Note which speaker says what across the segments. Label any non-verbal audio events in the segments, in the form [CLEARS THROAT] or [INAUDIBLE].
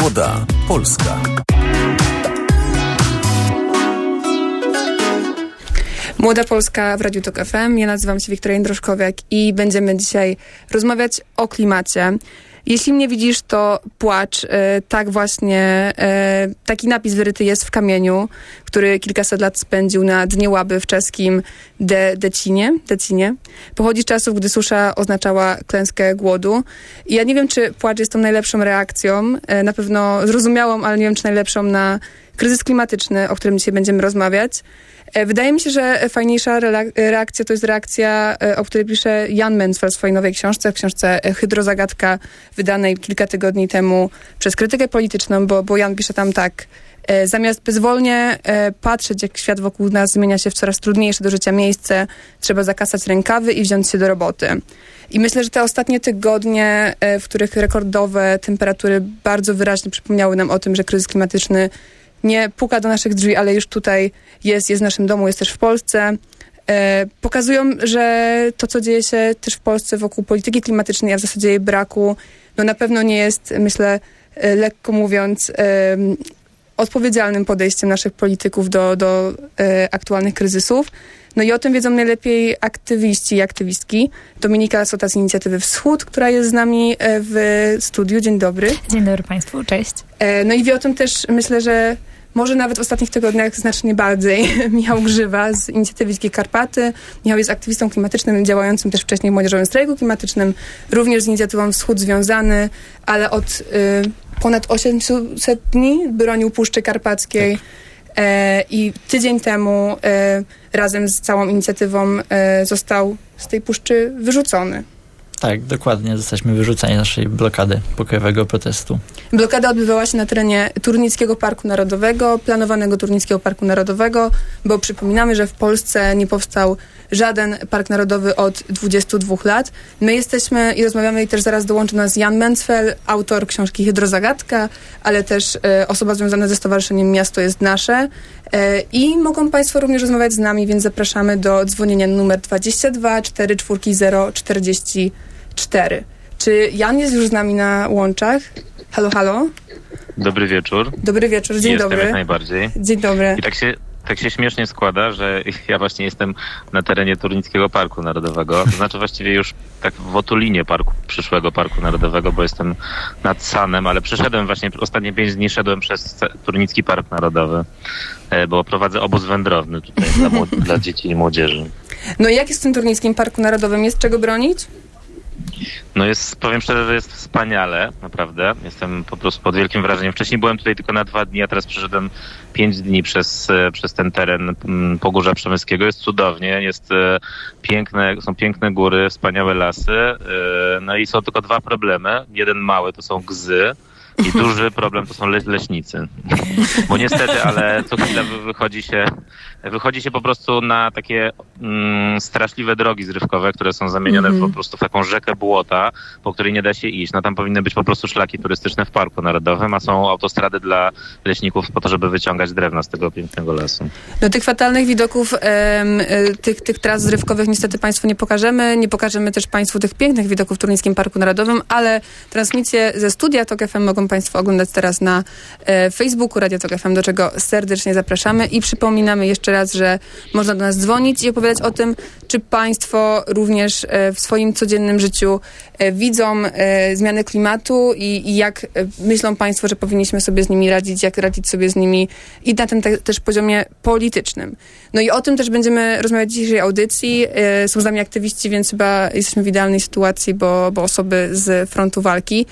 Speaker 1: Młoda Polska.
Speaker 2: Młoda Polska w Radiu Tok FM. Ja nazywam się Wiktoria Jędroszkowiak i będziemy dzisiaj rozmawiać o klimacie. Jeśli mnie widzisz, to płacz. E, tak właśnie, e, taki napis wyryty jest w kamieniu, który kilkaset lat spędził na dnie Łaby w czeskim De Decinie. Decinie. Pochodzi z czasów, gdy susza oznaczała klęskę głodu. I ja nie wiem, czy płacz jest tą najlepszą reakcją. E, na pewno zrozumiałą, ale nie wiem, czy najlepszą na kryzys klimatyczny, o którym dzisiaj będziemy rozmawiać. E, wydaje mi się, że fajniejsza reakcja to jest reakcja, e, o której pisze Jan Mensfeld w swojej nowej książce, w książce Hydrozagadka, wydanej kilka tygodni temu przez krytykę polityczną, bo, bo Jan pisze tam tak. E, zamiast bezwolnie patrzeć, jak świat wokół nas zmienia się w coraz trudniejsze do życia miejsce, trzeba zakasać rękawy i wziąć się do roboty. I myślę, że te ostatnie tygodnie, w których rekordowe temperatury bardzo wyraźnie przypomniały nam o tym, że kryzys klimatyczny nie puka do naszych drzwi, ale już tutaj jest, jest w naszym domu, jest też w Polsce. E, pokazują, że to, co dzieje się też w Polsce wokół polityki klimatycznej, a w zasadzie jej braku, no na pewno nie jest, myślę, e, lekko mówiąc, e, odpowiedzialnym podejściem naszych polityków do, do e, aktualnych kryzysów. No i o tym wiedzą najlepiej aktywiści i aktywistki. Dominika Lasota z inicjatywy Wschód, która jest z nami e, w studiu. Dzień dobry.
Speaker 3: Dzień dobry Państwu, cześć.
Speaker 2: E, no i wie o tym też, myślę, że może nawet w ostatnich tygodniach znacznie bardziej. [LAUGHS] Michał Grzywa z inicjatywy Wielkie Karpaty. Michał jest aktywistą klimatycznym, działającym też wcześniej w Młodzieżowym Strajku Klimatycznym, również z inicjatywą Wschód związany, ale od y, ponad 800 dni bronił Puszczy Karpackiej. Tak. E, I tydzień temu e, razem z całą inicjatywą e, został z tej puszczy wyrzucony.
Speaker 4: Tak, dokładnie. Zostaliśmy wyrzuceni naszej blokady pokojowego protestu.
Speaker 2: Blokada odbywała się na terenie Turnickiego Parku Narodowego, planowanego Turnickiego Parku Narodowego, bo przypominamy, że w Polsce nie powstał żaden park narodowy od 22 lat. My jesteśmy i rozmawiamy i też zaraz dołączy nas Jan Mencfel, autor książki Hydrozagadka, ale też e, osoba związana ze Stowarzyszeniem Miasto jest Nasze. E, I mogą Państwo również rozmawiać z nami, więc zapraszamy do dzwonienia numer 22 440 44. Czy Jan jest już z nami na łączach? Halo, halo?
Speaker 5: Dobry wieczór.
Speaker 2: Dobry wieczór, dzień
Speaker 5: Jestem
Speaker 2: dobry.
Speaker 5: jak najbardziej.
Speaker 2: Dzień dobry.
Speaker 5: I tak się, tak się śmiesznie składa, że [LAUGHS] ja właśnie jestem na terenie Turnickiego Parku Narodowego. To znaczy właściwie już tak w otulinie parku, przyszłego Parku Narodowego, bo jestem nad Sanem, ale przeszedłem właśnie, ostatnie pięć dni szedłem przez Turnicki Park Narodowy, e, bo prowadzę obóz wędrowny tutaj dla, dla dzieci i młodzieży.
Speaker 2: No i jak jest w tym Turnickim Parku Narodowym? Jest czego bronić?
Speaker 5: No jest, powiem szczerze, że jest wspaniale, naprawdę. Jestem po prostu pod wielkim wrażeniem. Wcześniej byłem tutaj tylko na dwa dni, a teraz przeszedłem pięć dni przez, e, przez ten teren mm, Pogórza Przemyskiego. Jest cudownie, jest e, piękne, są piękne góry, wspaniałe lasy. E, no i są tylko dwa problemy. Jeden mały to są gzy, i duży problem to są le leśnicy. [LAUGHS] Bo niestety, ale co chwilę wychodzi się, wychodzi się po prostu na takie mm, straszliwe drogi zrywkowe, które są zamienione mm -hmm. po prostu w taką rzekę błota, po której nie da się iść. No tam powinny być po prostu szlaki turystyczne w Parku Narodowym, a są autostrady dla leśników po to, żeby wyciągać drewna z tego pięknego lasu.
Speaker 2: No tych fatalnych widoków, y, tych, tych tras zrywkowych niestety Państwu nie pokażemy. Nie pokażemy też Państwu tych pięknych widoków w Turnickim Parku Narodowym, ale transmisję ze studia TOK FM mogą Państwo oglądać teraz na e, Facebooku Radio Tok FM, do czego serdecznie zapraszamy i przypominamy jeszcze raz, że można do nas dzwonić i opowiadać o tym, czy Państwo również e, w swoim codziennym życiu e, widzą e, zmiany klimatu i, i jak myślą Państwo, że powinniśmy sobie z nimi radzić, jak radzić sobie z nimi i na tym te, też poziomie politycznym. No i o tym też będziemy rozmawiać w dzisiejszej audycji. Są z nami aktywiści, więc chyba jesteśmy w idealnej sytuacji, bo, bo osoby z frontu walki.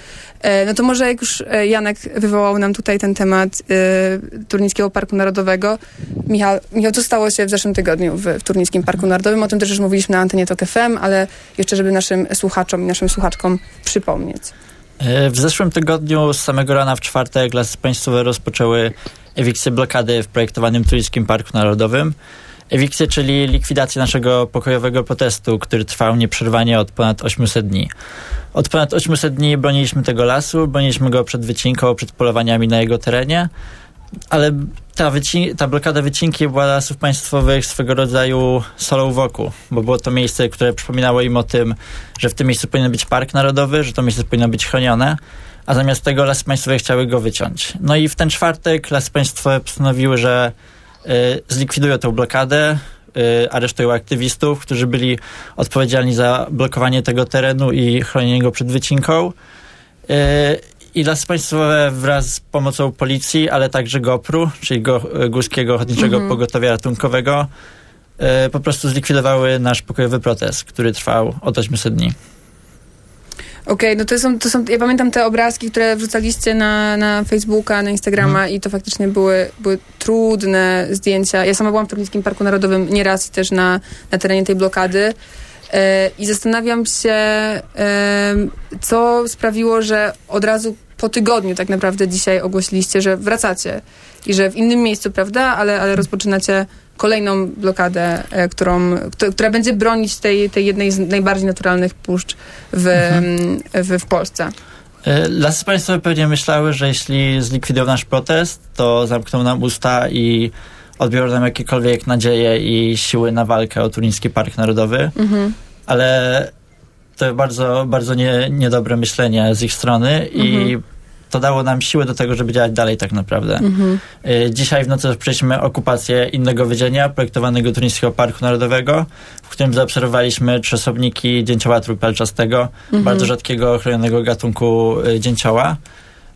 Speaker 2: No to może jak już Janek wywołał nam tutaj ten temat Turnickiego Parku Narodowego. Michał, Michał, co stało się w zeszłym tygodniu w, w Turnickim Parku Narodowym? O tym też już mówiliśmy na antenie TOK FM, ale jeszcze, żeby naszym słuchaczom i naszym słuchaczkom przypomnieć.
Speaker 4: E, w zeszłym tygodniu z samego rana w czwartek lasy państwowe rozpoczęły ewikcję blokady w projektowanym Turyckim Parku Narodowym. Ewikcję, czyli likwidację naszego pokojowego protestu, który trwał nieprzerwanie od ponad 800 dni. Od ponad 800 dni broniliśmy tego lasu, broniliśmy go przed wycinką, przed polowaniami na jego terenie, ale ta, ta blokada wycinki była lasów państwowych swego rodzaju solą wokół, bo było to miejsce, które przypominało im o tym, że w tym miejscu powinien być park narodowy, że to miejsce powinno być chronione, a zamiast tego Lasy Państwowe chciały go wyciąć. No i w ten czwartek Lasy Państwowe postanowiły, że zlikwidują tę blokadę, y, aresztują aktywistów, którzy byli odpowiedzialni za blokowanie tego terenu i chronienie go przed wycinką. Y, I Lasy Państwowe wraz z pomocą policji, ale także GOPR-u, czyli Go, Górskiego Ochotniczego
Speaker 2: Mhm.
Speaker 4: Pogotowia Ratunkowego, po prostu zlikwidowały nasz pokojowy protest, który trwał od 800 dni.
Speaker 2: Okej, no to są, to są, ja pamiętam te obrazki, które wrzucaliście na, na Facebooka, na Instagrama
Speaker 4: Mhm.
Speaker 2: i to faktycznie były, były trudne zdjęcia. Ja sama byłam w Turnickim Parku Narodowym nieraz i też na, na terenie tej blokady. E, I zastanawiam się, e, co sprawiło, że od razu po tygodniu tak naprawdę dzisiaj ogłosiliście, że wracacie i że w innym miejscu, prawda, ale, ale rozpoczynacie kolejną blokadę, e, którą, która będzie bronić tej, tej jednej z najbardziej naturalnych puszcz w, w, w Polsce.
Speaker 4: Y, Lasy Państwowe pewnie myślały, że jeśli zlikwidują nasz protest, to zamkną nam usta i odbiorą nam jakiekolwiek nadzieje i siły na walkę o Turyński Park Narodowy,
Speaker 2: Mhm.
Speaker 4: ale to bardzo, bardzo nie, niedobre myślenie z ich strony i
Speaker 2: Mhm.
Speaker 4: To dało nam siłę do tego, żeby działać dalej tak naprawdę.
Speaker 2: Mhm.
Speaker 4: Y, Dzisiaj w nocy rozpoczęliśmy okupację innego wydzienia projektowanego Turyńskiego Parku Narodowego, w którym zaobserwowaliśmy trzy osobniki dzięciołatru palczastego,
Speaker 2: Mhm.
Speaker 4: bardzo rzadkiego ochronionego gatunku y, dzięcioła.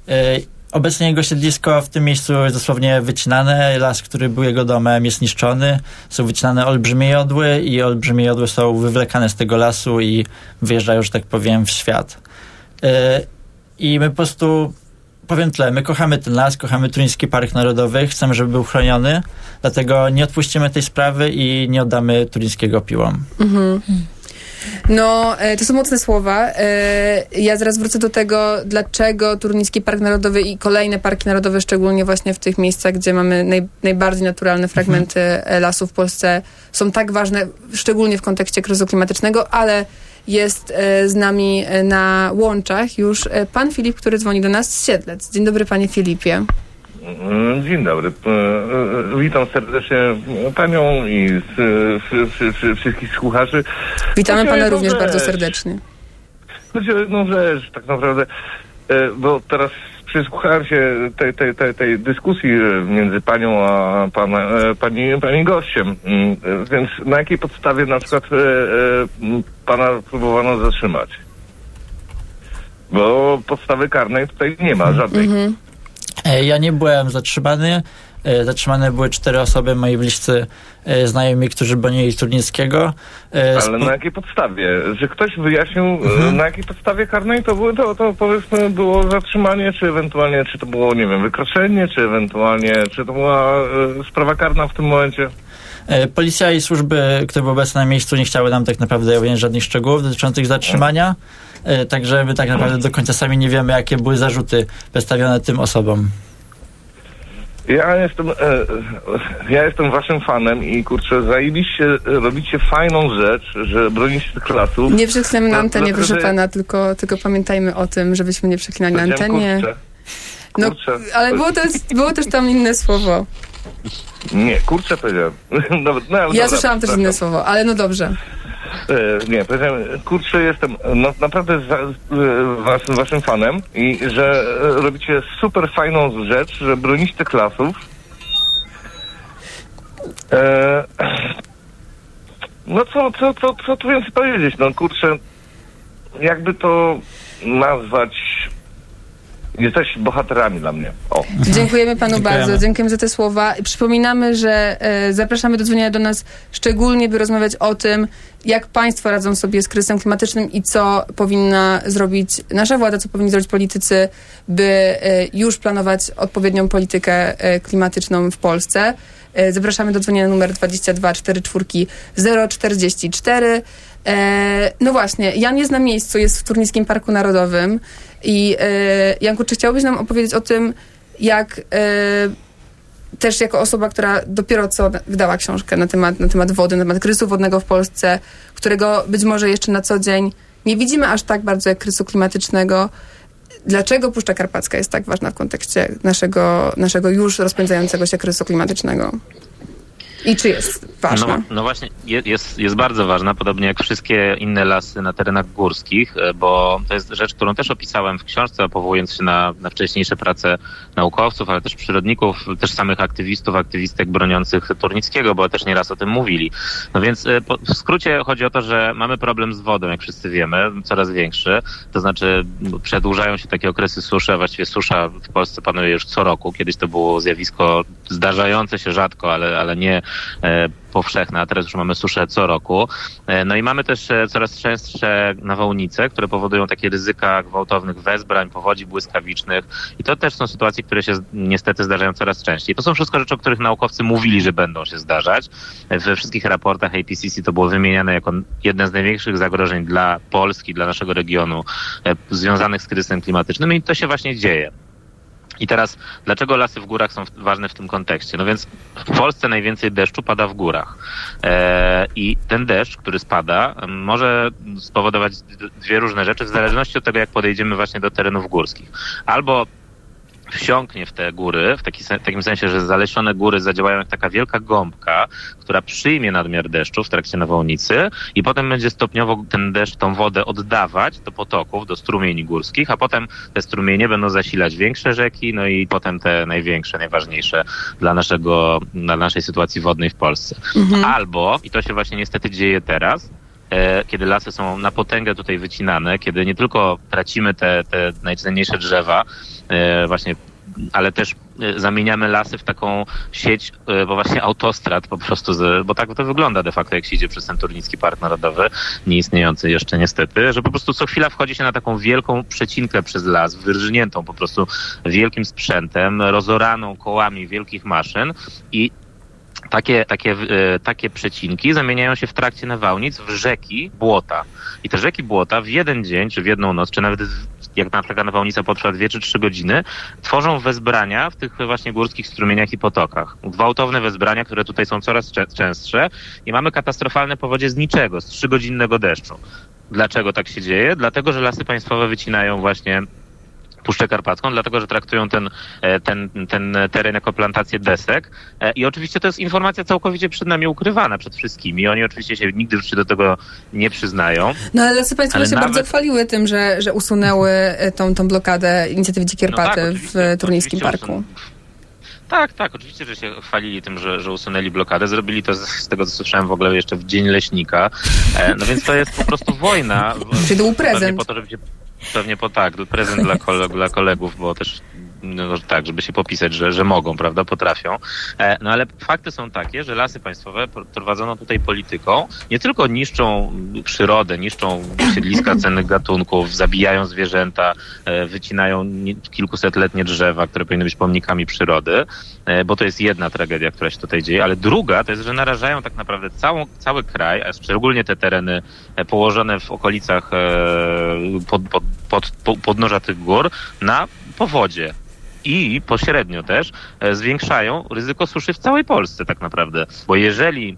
Speaker 4: Y, Obecnie jego siedlisko w tym miejscu jest dosłownie wycinane. Las, który był jego domem, jest niszczony. Są wycinane olbrzymie jodły i olbrzymie jodły są wywlekane z tego lasu i wyjeżdżają, że tak powiem, w świat. I my po prostu, powiem tyle, my kochamy ten las, kochamy Turyński Park Narodowy, chcemy, żeby był chroniony, dlatego nie odpuścimy tej sprawy i nie oddamy turyńskiego piłom.
Speaker 2: Mhm. No, e, to są mocne słowa. E, Ja zaraz wrócę do tego, dlaczego Turnicki Park Narodowy i kolejne parki narodowe, szczególnie właśnie w tych miejscach, gdzie mamy naj, najbardziej naturalne fragmenty e, lasu w Polsce, są tak ważne, szczególnie w kontekście kryzysu klimatycznego, ale jest e, z nami e, na łączach już e, pan Filip, który dzwoni do nas z Siedlec. Dzień dobry, panie Filipie.
Speaker 1: Mm, Dzień dobry. Witam serdecznie panią i wszystkich słuchaczy.
Speaker 2: Witamy pana również bardzo serdecznie.
Speaker 1: Chodzi o jedną rzecz, tak naprawdę, bo teraz przysłuchałem się tej, tej, tej, tej dyskusji e, między panią a pana, e, pani, pani gościem. Mm, Więc na jakiej podstawie na przykład e, pana próbowano zatrzymać? Bo podstawy karnej tutaj nie ma żadnej.
Speaker 2: Mhm.
Speaker 4: Ja nie byłem zatrzymany. E, Zatrzymane były cztery osoby, moi bliscy e, znajomi, którzy bronili Turnickiego. E,
Speaker 1: Ale na jakiej podstawie? Że ktoś wyjaśnił,
Speaker 4: Mhm.
Speaker 1: na jakiej podstawie karnej to było, to, to powiedzmy było zatrzymanie, czy ewentualnie, czy to było, nie wiem, wykroczenie, czy ewentualnie, czy to była sprawa karna w tym momencie?
Speaker 4: Policja i służby, które były obecne na miejscu, nie chciały nam tak naprawdę ujawniać żadnych szczegółów dotyczących zatrzymania. Także my tak naprawdę do końca sami nie wiemy, jakie były zarzuty wystawione tym osobom.
Speaker 1: Ja jestem, e, e, ja jestem waszym fanem i kurczę, zajebiście e, robicie fajną rzecz, że bronicie tych lasów.
Speaker 2: Nie przeklinamy na
Speaker 1: No,
Speaker 2: antenie,
Speaker 1: dlatego,
Speaker 2: proszę pana, tylko, tylko pamiętajmy o tym, żebyśmy nie przeklinali na antenie.
Speaker 1: Kurczę.
Speaker 2: No,
Speaker 1: Kurczę.
Speaker 2: ale było też, było też tam inne słowo.
Speaker 1: Nie, kurczę powiedziałem. [LAUGHS] Dobra, no,
Speaker 2: Ja
Speaker 1: dobra,
Speaker 2: słyszałam też
Speaker 1: przepraszam.
Speaker 2: inne słowo, ale no dobrze.
Speaker 1: E, Nie, powiedziałem, kurczę, jestem no, naprawdę za, e, waszym, waszym fanem i że e, robicie super fajną rzecz, że bronicie tych lasów. E, no co, co, co, co tu więcej powiedzieć? No kurczę, jakby to nazwać... Jesteś bohaterami dla mnie. O.
Speaker 2: Dziękujemy panu
Speaker 4: Dziękujemy.
Speaker 2: bardzo, dziękujemy za te słowa. Przypominamy, że e, zapraszamy do dzwonienia do nas szczególnie, by rozmawiać o tym, jak państwo radzą sobie z kryzysem klimatycznym i co powinna zrobić nasza władza, co powinni zrobić politycy, by e, już planować odpowiednią politykę e, klimatyczną w Polsce. Zapraszamy do dzwonienia numer 22 44 044. E, no właśnie, Jan jest na miejscu, jest w Turnickim Parku Narodowym i e, Janku, czy chciałbyś nam opowiedzieć o tym, jak e, też jako osoba, która dopiero co wydała książkę na temat, na temat wody, na temat kryzysu wodnego w Polsce, którego być może jeszcze na co dzień nie widzimy aż tak bardzo jak kryzysu klimatycznego. Dlaczego Puszcza Karpacka jest tak ważna w kontekście naszego, naszego już rozpędzającego się kryzysu klimatycznego? I czy jest ważna?
Speaker 5: No, no właśnie, jest, jest bardzo ważna, podobnie jak wszystkie inne lasy na terenach górskich, e, bo to jest rzecz, którą też opisałem w książce, powołując się na, na wcześniejsze prace naukowców, ale też przyrodników, też samych aktywistów, aktywistek broniących Turnickiego, bo też nieraz o tym mówili. No więc e, w skrócie chodzi o to, że mamy problem z wodą, jak wszyscy wiemy, coraz większy. To znaczy przedłużają się takie okresy suszy, a właściwie susza w Polsce panuje już co roku. Kiedyś to było zjawisko zdarzające się rzadko, ale, ale nie e, powszechne, a teraz już mamy suszę co roku. E, no i mamy też e, coraz częstsze nawałnice, które powodują takie ryzyka gwałtownych wezbrań, powodzi błyskawicznych i to też są sytuacje, które się niestety zdarzają coraz częściej. To są wszystko rzeczy, o których naukowcy mówili, że będą się zdarzać. We wszystkich raportach APCC to było wymieniane jako jeden z największych zagrożeń dla Polski, dla naszego regionu związanych z kryzysem klimatycznym i to się właśnie dzieje. I teraz, dlaczego lasy w górach są ważne w tym kontekście? No więc w Polsce najwięcej deszczu pada w górach. E, I ten deszcz, który spada, może spowodować dwie różne rzeczy w zależności od tego, jak podejdziemy właśnie do terenów górskich. Albo wsiąknie w te góry, w taki, takim sensie, że zalesione góry zadziałają jak taka wielka gąbka, która przyjmie nadmiar deszczu w trakcie nawałnicy i potem będzie stopniowo ten deszcz, tą wodę oddawać do potoków, do strumieni górskich, a potem te strumienie będą zasilać większe rzeki, no i potem te największe, najważniejsze dla naszego, dla naszej sytuacji wodnej w Polsce. Mhm. Albo, i to się właśnie niestety dzieje teraz, kiedy lasy są na potęgę tutaj wycinane, kiedy nie tylko tracimy te, te najcenniejsze drzewa, E, właśnie ale też e, zamieniamy lasy w taką sieć, e, bo właśnie autostrad po prostu, bo tak to wygląda de facto, jak się idzie przez ten Turnicki Park Narodowy, nieistniejący jeszcze niestety, że po prostu co chwila wchodzi się na taką wielką przecinkę przez las, wyrżniętą po prostu wielkim sprzętem, rozoraną kołami wielkich maszyn i takie, takie, takie przecinki zamieniają się w trakcie nawałnic w rzeki, błota. I te rzeki błota w jeden dzień, czy w jedną noc, czy nawet jak na taka nawałnica potrwa dwie czy trzy godziny, tworzą wezbrania w tych właśnie górskich strumieniach i potokach. Gwałtowne wezbrania, które tutaj są coraz częstsze i mamy katastrofalne powodzie z niczego, z trzygodzinnego deszczu. Dlaczego tak się dzieje? Dlatego, że lasy państwowe wycinają właśnie Puszczę Karpacką, dlatego że traktują ten, e, ten, ten teren jako plantację desek. E, I oczywiście to jest informacja całkowicie przed nami ukrywana, przed wszystkimi. Oni oczywiście się nigdy w życiu do tego nie przyznają.
Speaker 2: No ale Lasy Państwowe się nawet... bardzo chwaliły tym, że, że usunęły e, tą, tą blokadę inicjatywy Dzikie Karpaty no tak, w Turniejskim Parku.
Speaker 5: Tak, tak, oczywiście, że się chwalili tym, że, że usunęli blokadę. Zrobili to z, z tego, co słyszałem w ogóle jeszcze w Dzień Leśnika. E, no więc to jest po prostu wojna.
Speaker 2: Czyli był prezent.
Speaker 5: Po to, żeby się Pewnie po tak, prezent dla, kole, dla kolegów, bo też no, tak, żeby się popisać, że, że mogą, prawda, potrafią. E, no ale fakty są takie, że lasy państwowe prowadzono tutaj polityką, nie tylko niszczą przyrodę, niszczą siedliska [CLEARS THROAT] cennych gatunków, zabijają zwierzęta, e, wycinają kilkusetletnie drzewa, które powinny być pomnikami przyrody, e, bo to jest jedna tragedia, która się tutaj dzieje, ale druga to jest, że narażają tak naprawdę całą, cały kraj, a szczególnie te tereny położone w okolicach pod, pod, pod, podnoża tych gór na powodzie i pośrednio też e, zwiększają ryzyko suszy w całej Polsce tak naprawdę. Bo jeżeli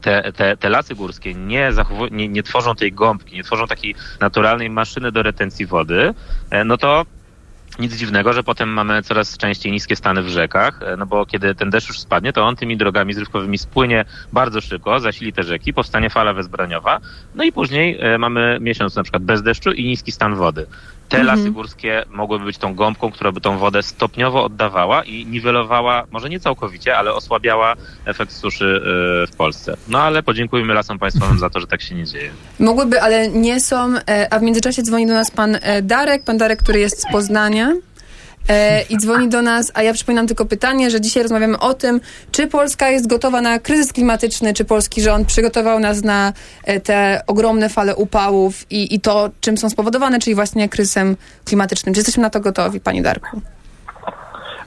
Speaker 5: te, te, te lasy górskie nie, nie, nie tworzą tej gąbki, nie tworzą takiej naturalnej maszyny do retencji wody, e, no to nic dziwnego, że potem mamy coraz częściej niskie stany w rzekach, e, no bo kiedy ten deszcz już spadnie, to on tymi drogami zrywkowymi spłynie bardzo szybko, zasili te rzeki, powstanie fala wezbraniowa, no i później mamy miesiąc na przykład bez deszczu i niski stan wody te mhm. lasy górskie mogłyby być tą gąbką, która by tą wodę stopniowo oddawała i niwelowała, może nie całkowicie, ale osłabiała efekt suszy y, w Polsce. No ale podziękujmy lasom państwowym za to, że tak się nie dzieje.
Speaker 2: Mogłyby, ale nie są. E, a w międzyczasie dzwoni do nas pan e, Darek, pan Darek, który jest z Poznania e, i dzwoni do nas, a ja przypominam tylko pytanie, że dzisiaj rozmawiamy o tym, czy Polska jest gotowa na kryzys klimatyczny, czy polski rząd przygotował nas na e, te ogromne fale upałów i, i to, czym są spowodowane, czyli właśnie kryzysem klimatycznym. Czy jesteśmy na to gotowi, Panie Darku?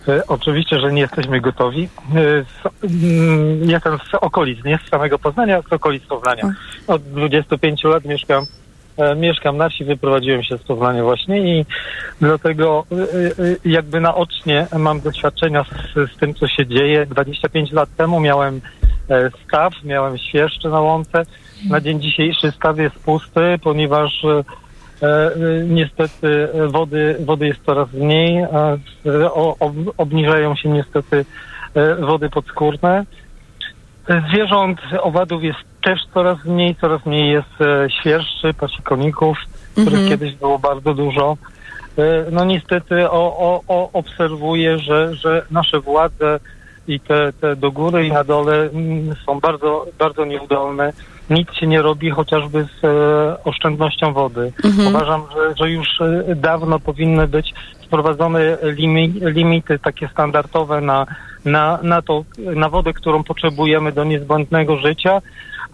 Speaker 3: E, oczywiście, że nie jesteśmy gotowi. E, mm, jestem z okolic, nie z samego Poznania, z okolic Poznania. Od 25 lat mieszkam mieszkam na wsi, wyprowadziłem się z Poznania właśnie i dlatego e, e, jakby naocznie mam doświadczenia z, z tym, co się dzieje. 25 lat temu miałem staw, miałem świerszcze na łące. Na dzień dzisiejszy staw jest pusty, ponieważ niestety wody, wody jest coraz mniej, obniżają się niestety wody podskórne. Zwierząt, owadów jest też coraz mniej, coraz mniej jest e, świerszczy, pasikoników, których
Speaker 2: Mhm.
Speaker 3: kiedyś było bardzo dużo. E, No niestety o, o, o, obserwuję, że, że nasze władze i te, te do góry i na dole mm, są bardzo, bardzo nieudolne. Nic się nie robi chociażby z e, oszczędnością wody.
Speaker 2: Mhm.
Speaker 3: Uważam, że, że już e, dawno powinny być wprowadzone limi, limity takie standardowe na, na, na, to, na wodę, którą potrzebujemy do niezbędnego życia,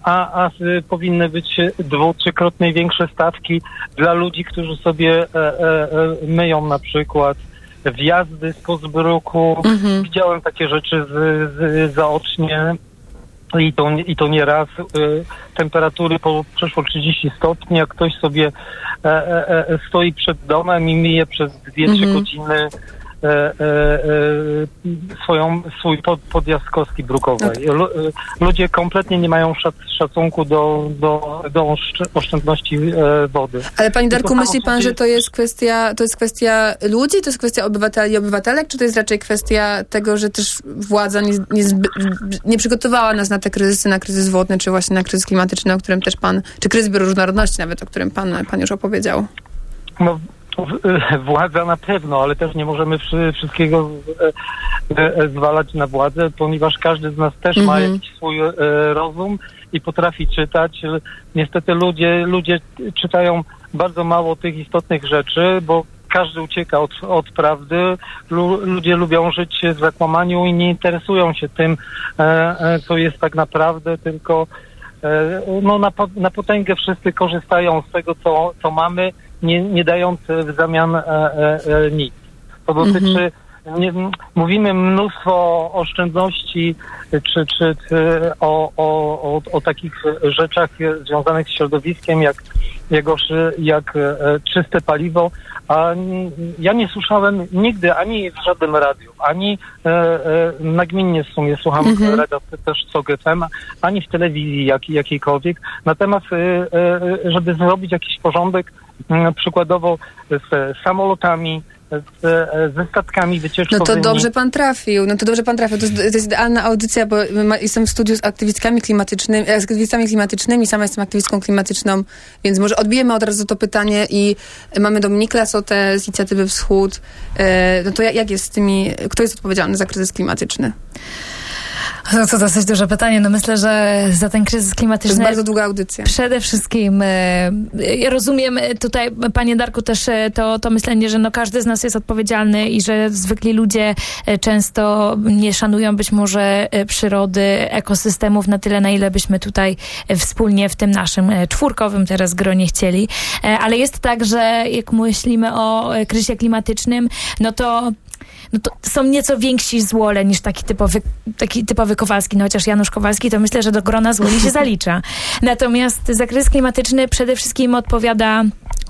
Speaker 3: a, a powinny być dwu, trzykrotnie większe stawki dla ludzi, którzy sobie e, e, e, myją na przykład wjazdy z Pozbruku.
Speaker 2: Mhm.
Speaker 3: Widziałem takie rzeczy z, z, zaocznie i to, i to nie raz. Y, temperatury po przeszło 30 stopni, a ktoś sobie e, e, e, stoi przed domem i myje przez 2-3
Speaker 2: Mhm.
Speaker 3: godziny swoją, swój pod, podjazd kostki brukowej. Lu, ludzie kompletnie nie mają szac, szacunku do, do, do oszcz- oszczędności e, wody.
Speaker 2: Ale panie Darku, myśli pan, że to jest kwestia, to jest kwestia ludzi, to jest kwestia obywateli i obywatelek, czy to jest raczej kwestia tego, że też władza nie, nie, nie przygotowała nas na te kryzysy, na kryzys wodny, czy właśnie na kryzys klimatyczny, o którym też pan, czy kryzys bioróżnorodności nawet, o którym pan, pan już opowiedział.
Speaker 3: No, e, władza na pewno, ale też nie możemy wszy, wszystkiego e, e, zwalać na władzę, ponieważ każdy z nas też ma
Speaker 2: Mhm.
Speaker 3: jakiś swój e, rozum i potrafi czytać. E, Niestety ludzie, ludzie czytają bardzo mało tych istotnych rzeczy, bo każdy ucieka od, od prawdy. Lu, ludzie lubią żyć w zakłamaniu i nie interesują się tym, e, e, co jest tak naprawdę, tylko e, no, na, na potęgę wszyscy korzystają z tego, co, co mamy, nie, nie dając w zamian e, e, e, nic. To dotyczy, nie, m- mówimy mnóstwo o oszczędności czy, czy, czy o, o, o, o takich rzeczach związanych z środowiskiem, jak, jak, oszy- jak e, czyste paliwo, a ja nie słyszałem nigdy ani w żadnym radiu, ani e, e, nagminnie w sumie słucham
Speaker 2: Mhm.
Speaker 3: radia też co FM, ani w telewizji jak, jakiejkolwiek, na temat, e, e, żeby zrobić jakiś porządek przykładowo z samolotami, z, ze statkami
Speaker 2: No
Speaker 3: wycieczkowymi.
Speaker 2: to dobrze pan trafił, no to dobrze pan trafił. To jest, to jest idealna audycja, bo ma, jestem w studiu z aktywistkami klimatycznymi, e, z aktywistami klimatycznymi, sama jestem aktywistką klimatyczną, więc może odbijemy od razu to pytanie i mamy Dominikę Lasotę z inicjatywy Wschód. E, no to jak, jak jest z tymi, kto jest odpowiedzialny za kryzys klimatyczny?
Speaker 6: No to dosyć duże pytanie. No myślę, że za ten kryzys
Speaker 2: To
Speaker 6: klimatyczny...
Speaker 2: jest bardzo długa audycja.
Speaker 6: Przede wszystkim e, ja rozumiem e, tutaj, panie Darku, też e, to, to myślenie, że no każdy z nas jest odpowiedzialny i że zwykli ludzie często nie szanują być może przyrody, ekosystemów na tyle, na ile byśmy tutaj wspólnie w tym naszym czwórkowym teraz gronie chcieli. Ale jest tak, że jak myślimy o kryzysie klimatycznym, no to no to są nieco więksi złole niż taki typowy, taki typowy Kowalski. No chociaż Janusz Kowalski to myślę, że do grona złoli się zalicza. Natomiast za kryzys klimatyczny przede wszystkim odpowiada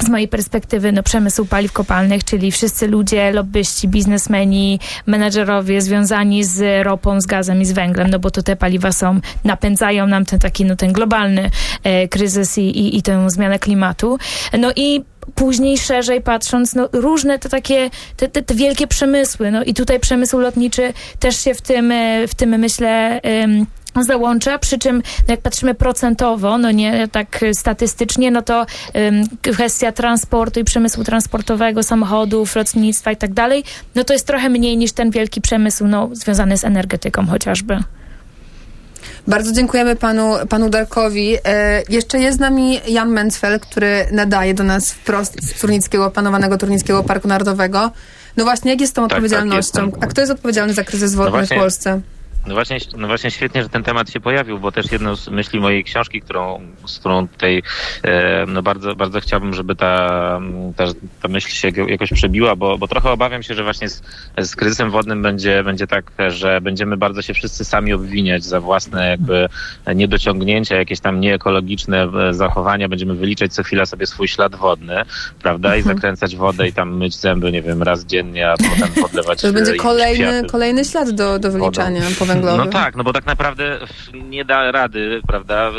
Speaker 6: z mojej perspektywy no, przemysł paliw kopalnych, czyli wszyscy ludzie, lobbyści, biznesmeni, menedżerowie związani z ropą, z gazem i z węglem, no bo to te paliwa są, napędzają nam ten taki, no ten globalny e, kryzys i, i, i tę zmianę klimatu. No i później szerzej patrząc, no różne te takie, te, te, te wielkie przemysły, no i tutaj przemysł lotniczy też się w tym, e, w tym myślę, załącza, przy czym no jak patrzymy procentowo, no nie tak statystycznie, no to em, kwestia transportu i przemysłu transportowego, samochodów, lotnictwa i tak dalej, no to jest trochę mniej niż ten wielki przemysł, no związany z energetyką chociażby.
Speaker 2: Bardzo dziękujemy panu, panu Darkowi. E, jeszcze jest z nami Jan Mencfel, który nadaje do nas wprost z Turnickiego, planowanego Turnickiego Parku Narodowego. No właśnie, jak jest z tą
Speaker 5: tak,
Speaker 2: odpowiedzialnością?
Speaker 5: jestem.
Speaker 2: A kto jest odpowiedzialny za kryzys wodny
Speaker 5: właśnie-
Speaker 2: w Polsce?
Speaker 5: No właśnie, no właśnie świetnie, że ten temat się pojawił, bo też jedną z myśli mojej książki, którą, z którą tutaj e, no bardzo, bardzo chciałbym, żeby ta, ta, ta myśl się jakoś przebiła, bo, bo trochę obawiam się, że właśnie z, z kryzysem wodnym będzie, będzie tak, że będziemy bardzo się wszyscy sami obwiniać za własne jakby niedociągnięcia, jakieś tam nieekologiczne e, zachowania, będziemy wyliczać co chwila sobie swój ślad wodny, prawda, i zakręcać wodę i tam myć zęby, nie wiem, raz dziennie, a potem podlewać
Speaker 2: To
Speaker 5: e,
Speaker 2: będzie kolejny,
Speaker 5: kwiaty.
Speaker 2: kolejny ślad do, do wyliczania, powiem węglowy.
Speaker 5: No tak, no bo tak naprawdę nie da rady, prawda,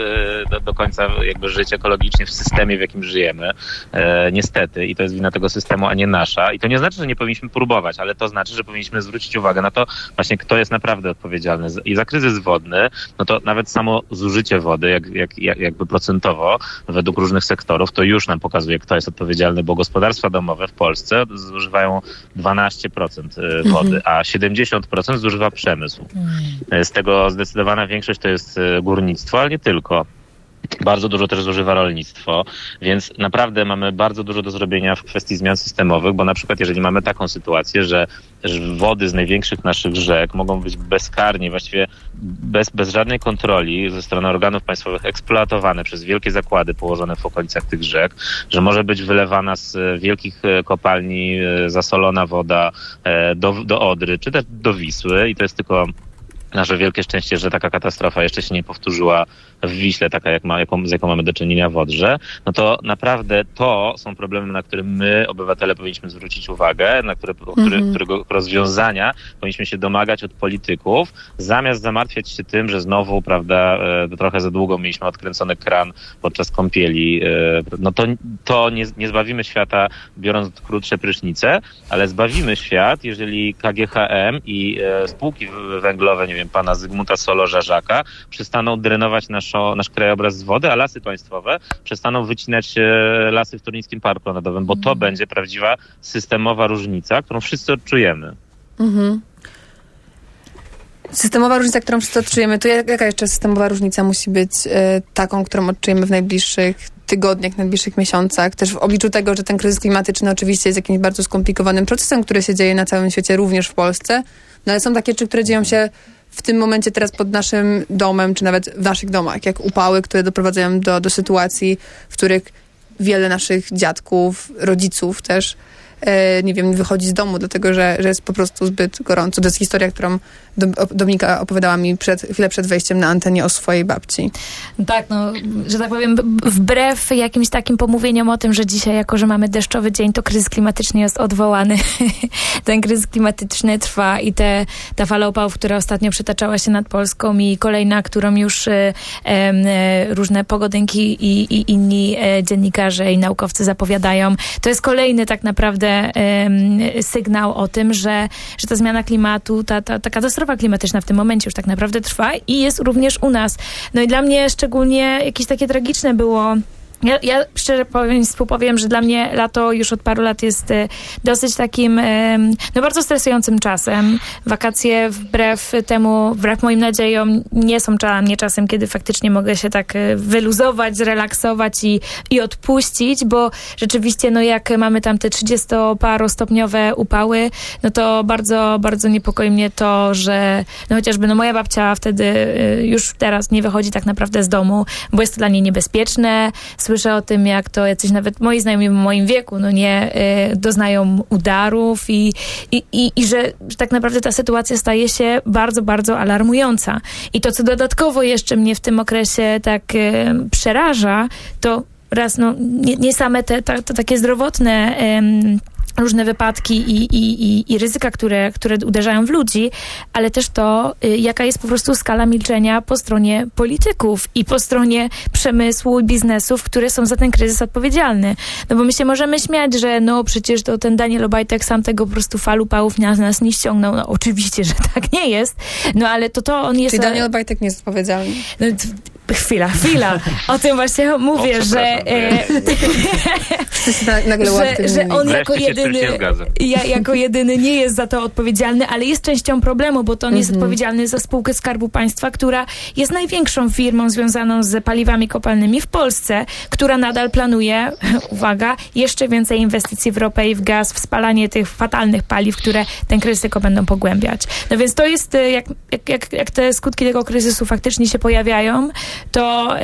Speaker 5: do, do końca jakby żyć ekologicznie w systemie, w jakim żyjemy. E, niestety. I to jest wina tego systemu, a nie nasza. I to nie znaczy, że nie powinniśmy próbować, ale to znaczy, że powinniśmy zwrócić uwagę na to właśnie, kto jest naprawdę odpowiedzialny. I za kryzys wodny, no to nawet samo zużycie wody, jak, jak, jak, jakby procentowo, według różnych sektorów, to już nam pokazuje, kto jest odpowiedzialny, bo gospodarstwa domowe w Polsce zużywają 12% e, wody, mhm. a 70% zużywa przemysł. Mhm. Z tego zdecydowana większość to jest e, górnictwo, ale nie tylko. Bardzo dużo też zużywa rolnictwo, więc naprawdę mamy bardzo dużo do zrobienia w kwestii zmian systemowych, bo na przykład jeżeli mamy taką sytuację, że wody z największych naszych rzek mogą być bezkarnie, właściwie bez, bez żadnej kontroli ze strony organów państwowych eksploatowane przez wielkie zakłady położone w okolicach tych rzek, że może być wylewana z wielkich e, kopalni e, zasolona woda e, do, do Odry, czy też do Wisły i to jest tylko nasze wielkie szczęście, że taka katastrofa jeszcze się nie powtórzyła w Wiśle, taka jak ma, jaką, z jaką mamy do czynienia w Odrze, no to naprawdę to są problemy, na które my, obywatele, powinniśmy zwrócić uwagę, na które, który, mm -hmm. którego rozwiązania powinniśmy się domagać od polityków, zamiast zamartwiać się tym, że znowu, prawda, e, trochę za długo mieliśmy odkręcony kran podczas kąpieli. E, no to, to nie, nie zbawimy świata biorąc krótsze prysznice, ale zbawimy świat, jeżeli KGHM i e, spółki węglowe, nie wiem, pana Zygmunta Solo-Żarzaka przestaną drenować nasz nasz, nasz krajobraz z wody, a lasy państwowe przestaną wycinać e, lasy w Turnickim Parku Narodowym, bo to mhm. będzie prawdziwa systemowa różnica, którą wszyscy odczujemy. Mhm.
Speaker 2: Systemowa różnica, którą wszyscy odczujemy, to jaka jeszcze systemowa różnica musi być e, taką, którą odczujemy w najbliższych tygodniach, najbliższych miesiącach, też w obliczu tego, że ten kryzys klimatyczny oczywiście jest jakimś bardzo skomplikowanym procesem, który się dzieje na całym świecie, również w Polsce, no ale są takie rzeczy, które dzieją się w tym momencie teraz pod naszym domem, czy nawet w naszych domach, jak upały, które doprowadzają do, do sytuacji, w których wiele naszych dziadków, rodziców też nie wiem, wychodzi z domu, dlatego że, że jest po prostu zbyt gorąco. To jest historia, którą Dominika opowiadała mi przed, chwilę przed wejściem na antenie o swojej babci.
Speaker 6: Tak, no, że tak powiem, wbrew jakimś takim pomówieniom o tym, że dzisiaj, jako że mamy deszczowy dzień, to kryzys klimatyczny jest odwołany. [LAUGHS] Ten kryzys klimatyczny trwa i te, ta fala opałów, która ostatnio przytaczała się nad Polską i kolejna, którą już e, e, różne pogodynki i, i inni e, dziennikarze i naukowcy zapowiadają, to jest kolejny tak naprawdę sygnał o tym, że, że ta zmiana klimatu, ta, ta, ta katastrofa klimatyczna w tym momencie już tak naprawdę trwa i jest również u nas. No i dla mnie szczególnie jakieś takie tragiczne było ja, ja szczerze powiem, współpowiem, że dla mnie lato już od paru lat jest e, dosyć takim, no bardzo stresującym czasem. Wakacje wbrew temu, wbrew moim nadziejom, nie są dla mnie czasem, kiedy faktycznie mogę się tak e, wyluzować, zrelaksować i, i odpuścić, bo rzeczywiście, no jak mamy tam te 30-parostopniowe upały, no to bardzo, bardzo niepokoi mnie to, że no chociażby no moja babcia wtedy e, już teraz nie wychodzi tak naprawdę z domu, bo jest to dla niej niebezpieczne, słyszę o tym, jak to jacyś nawet moi znajomi w moim wieku, no nie, y, doznają udarów i, i, i, i że, że tak naprawdę ta sytuacja staje się bardzo, bardzo alarmująca. I to, co dodatkowo jeszcze mnie w tym okresie tak y, przeraża, to raz, no, nie, nie same te, te takie zdrowotne różne wypadki i, i, i, i ryzyka, które, które uderzają w ludzi, ale też to, y, jaka jest po prostu skala milczenia po stronie polityków i po stronie przemysłu i biznesów, które są za ten kryzys odpowiedzialne. No bo my się możemy śmiać, że no przecież to ten Daniel Obajtek sam tego po prostu falu pałów nas, nas nie ściągnął. No oczywiście, że tak nie jest, no ale to to on jest...
Speaker 2: Czyli Daniel Obajtek nie jest odpowiedzialny.
Speaker 6: No, chwila, chwila. O tym właśnie mówię, o, że, e, że, że on jako jedyny, ja, jako jedyny nie jest za to odpowiedzialny, ale jest częścią problemu, bo to on jest mhm. odpowiedzialny za spółkę Skarbu Państwa, która jest największą firmą związaną z paliwami kopalnymi w Polsce, która nadal planuje, [LAUGHS] uwaga, jeszcze więcej inwestycji w ropę i w gaz, w spalanie tych fatalnych paliw, które ten kryzys tylko będą pogłębiać. No więc to jest, e, jak, jak, jak te skutki tego kryzysu faktycznie się pojawiają, to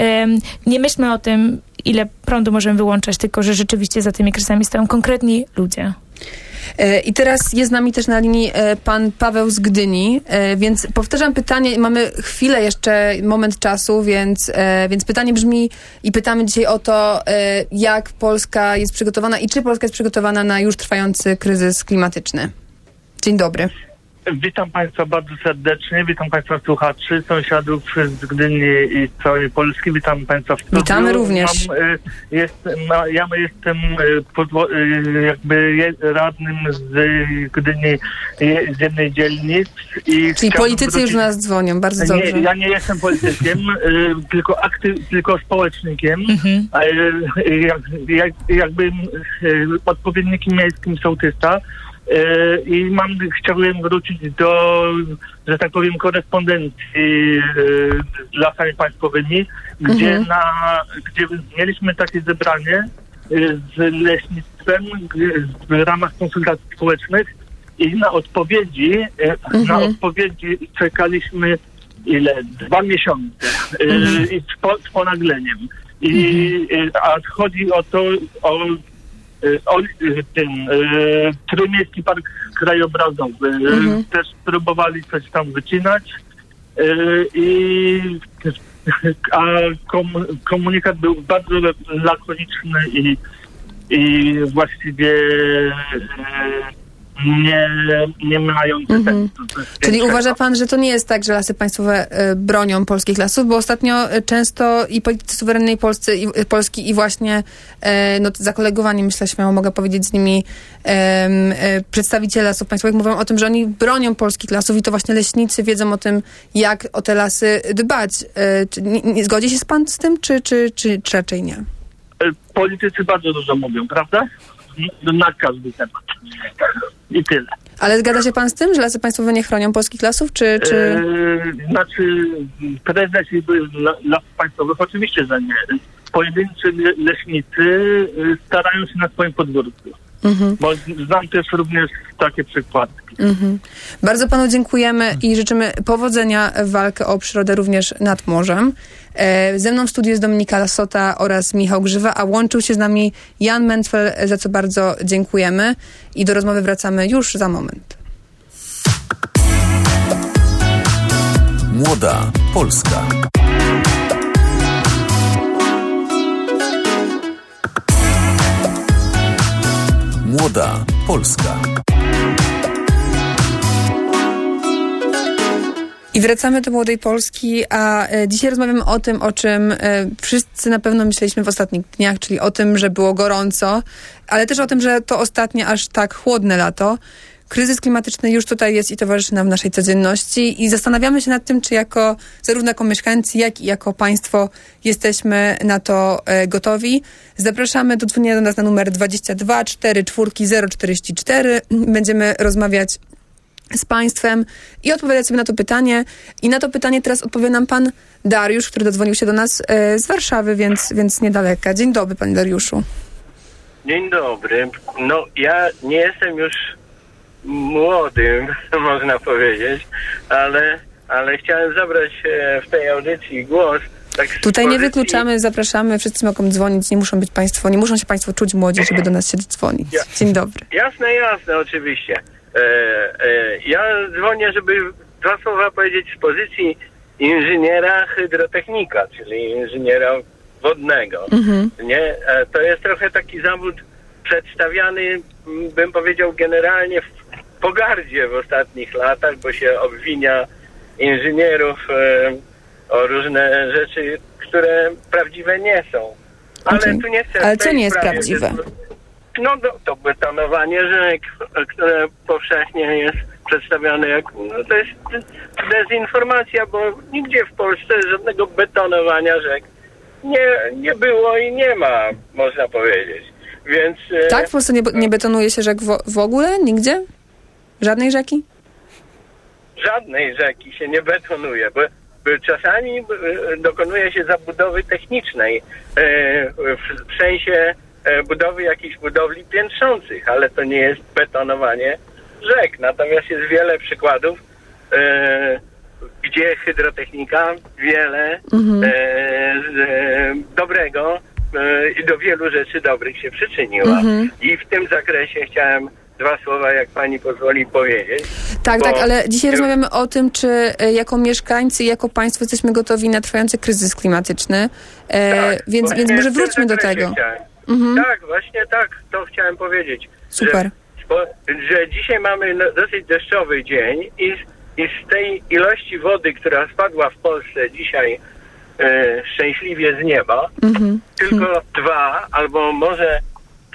Speaker 6: nie myślmy o tym, ile prądu możemy wyłączać, tylko że rzeczywiście za tymi kryzysami stoją konkretni ludzie.
Speaker 2: E, I teraz jest z nami też na linii e, pan Paweł z Gdyni, e, więc powtarzam pytanie, mamy chwilę jeszcze, moment czasu, więc, więc pytanie brzmi i pytamy dzisiaj o to, jak Polska jest przygotowana i czy Polska jest przygotowana na już trwający kryzys klimatyczny. Dzień dobry.
Speaker 7: Witam Państwa bardzo serdecznie, witam Państwa słuchaczy, sąsiadów z Gdyni i z całej Polski, witam Państwa w studiu.
Speaker 2: Witamy również.
Speaker 7: Mam, y, jest, ja jestem podwo- y, jakby radnym z Gdyni, z jednej dzielnic. I
Speaker 2: Czyli politycy już
Speaker 7: wrócić-
Speaker 2: do nas dzwonią, bardzo
Speaker 7: nie,
Speaker 2: dobrze.
Speaker 7: ja nie jestem politykiem, [LAUGHS] tylko akty- tylko społecznikiem.
Speaker 6: Mhm.
Speaker 7: Jak, jak, jakby odpowiednikiem miejskim sołtysa. Y, I mam, chciałbym wrócić do, że tak powiem, korespondencji y, z lasami państwowymi, gdzie,
Speaker 2: Mhm.
Speaker 7: na, gdzie mieliśmy takie zebranie y, z leśnictwem w ramach konsultacji społecznych i na odpowiedzi, y, na odpowiedzi czekaliśmy ile? Dwa miesiące y, i z, po, z ponagleniem. I, y, a chodzi o to, o, y, o y, y, Trójmiejski Park Krajobrazowy.
Speaker 2: Mhm.
Speaker 7: Też próbowali coś tam wycinać y, i a kom, komunikat był bardzo lakoniczny i, i właściwie y, nie, nie mający
Speaker 2: Mhm. Czyli uważa pan, że to nie jest tak, że lasy państwowe e, bronią polskich lasów, bo ostatnio e, często i politycy suwerennej Polscy, i, e, Polski i właśnie no, zakolegowani, myślę śmiało mogę powiedzieć z nimi przedstawiciele lasów państwowych mówią o tym, że oni bronią polskich lasów i to właśnie leśnicy wiedzą o tym, jak o te lasy dbać. Czy, nie, nie zgodzi się z pan z tym, czy, czy, czy, czy raczej nie?
Speaker 7: Politycy bardzo dużo mówią, prawda? Na każdy temat. I tyle.
Speaker 2: Ale zgadza się pan z tym, że lasy państwowe nie chronią polskich lasów, czy... czy...
Speaker 7: E, znaczy, prezesi la- lasów państwowych oczywiście, że nie. Pojedynczy le- leśnicy e, starają się na swoim podwórku.
Speaker 2: Mhm.
Speaker 7: Bo znam też również takie przypadki.
Speaker 2: Mhm. Bardzo panu dziękujemy i życzymy powodzenia w walkę o przyrodę również nad morzem. E, ze mną w studiu jest Dominika Lasota oraz Michał Grzywa, a łączył się z nami Jan Mentfel, za co bardzo dziękujemy. I do rozmowy wracamy już za moment.
Speaker 8: Młoda Polska. Młoda Polska.
Speaker 2: I wracamy do Młodej Polski, a e, dzisiaj rozmawiamy o tym, o czym e, wszyscy na pewno myśleliśmy w ostatnich dniach, czyli o tym, że było gorąco, ale też o tym, że to ostatnie aż tak chłodne lato. Kryzys klimatyczny już tutaj jest i towarzyszy nam w naszej codzienności i zastanawiamy się nad tym, czy jako, zarówno jako mieszkańcy, jak i jako państwo jesteśmy na to e, gotowi. Zapraszamy do dzwonienia do nas na numer 22 4 4 044. Będziemy rozmawiać z Państwem i odpowiadać sobie na to pytanie. I na to pytanie teraz odpowie nam Pan Dariusz, który dodzwonił się do nas e, z Warszawy, więc, więc niedaleka. Dzień dobry, Panie Dariuszu.
Speaker 9: Dzień dobry. No, ja nie jestem już młodym, [LAUGHS] można powiedzieć, ale, ale chciałem zabrać e, w tej audycji głos. Tak
Speaker 2: Tutaj nie wykluczamy, zapraszamy, wszyscy mogą dzwonić, nie muszą być Państwo, nie muszą się Państwo czuć młodzi, żeby do nas się dzwonić. Dzień dobry.
Speaker 9: Jasne, jasne, oczywiście. E, e, ja dzwonię, żeby dwa słowa powiedzieć z pozycji inżyniera hydrotechnika, czyli inżyniera wodnego.
Speaker 2: Mhm.
Speaker 9: Nie? E, To jest trochę taki zawód przedstawiany, bym powiedział, generalnie w pogardzie w ostatnich latach, bo się obwinia inżynierów e, o różne rzeczy, które prawdziwe nie są. Ale
Speaker 2: Okej.
Speaker 9: tu nie chcę...
Speaker 2: Ale co nie jest
Speaker 9: sprawie
Speaker 2: prawdziwe?
Speaker 9: No to, to betonowanie rzek, e, które powszechnie jest przedstawiane jak... No to jest dezinformacja, bo nigdzie w Polsce żadnego betonowania rzek nie, nie było i nie ma, można powiedzieć. Więc... e,
Speaker 2: Tak? W Polsce nie, nie betonuje się rzek w, w ogóle? Nigdzie? Żadnej rzeki?
Speaker 9: żadnej rzeki się nie betonuje, bo, czasami e, dokonuje się zabudowy technicznej e, w, sensie e, budowy jakichś budowli piętrzących, ale to nie jest betonowanie rzek. Natomiast jest wiele przykładów, gdzie hydrotechnika wiele
Speaker 2: Mhm.
Speaker 9: dobrego i do wielu rzeczy dobrych się przyczyniła.
Speaker 2: Mhm.
Speaker 9: I w tym zakresie chciałem dwa słowa, jak pani pozwoli powiedzieć.
Speaker 2: Tak, tak, ale dzisiaj rozmawiamy o tym, czy e, jako mieszkańcy i jako państwo jesteśmy gotowi na trwający kryzys klimatyczny. E,
Speaker 9: Tak,
Speaker 2: więc, więc może wróćmy do tego. Mhm.
Speaker 9: Tak, właśnie tak, to chciałem powiedzieć.
Speaker 2: Super.
Speaker 9: Że że dzisiaj mamy no, dosyć deszczowy dzień i, i z tej ilości wody, która spadła w Polsce dzisiaj e, szczęśliwie z nieba,
Speaker 2: Mhm.
Speaker 9: tylko dwa albo może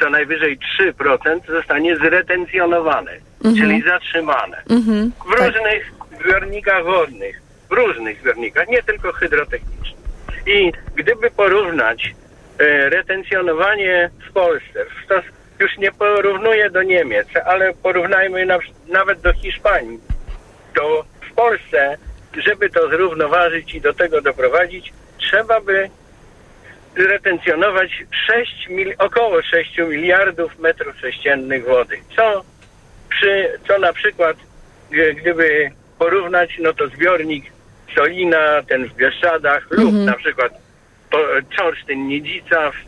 Speaker 9: co najwyżej 3% zostanie zretencjonowane, czyli zatrzymane
Speaker 2: Mhm.
Speaker 9: w różnych zbiornikach wodnych, w różnych zbiornikach, nie tylko hydrotechnicznych. I gdyby porównać e, retencjonowanie w Polsce, stos, już nie porównuję do Niemiec, ale porównajmy na, nawet do Hiszpanii, to w Polsce, żeby to zrównoważyć i do tego doprowadzić, trzeba by retencjonować 6 mil, około 6 miliardów metrów sześciennych wody, co przy, co na przykład, e, gdyby porównać, no to zbiornik Solina, ten w Bieszczadach lub na przykład po, Czorsztyn Niedzica w,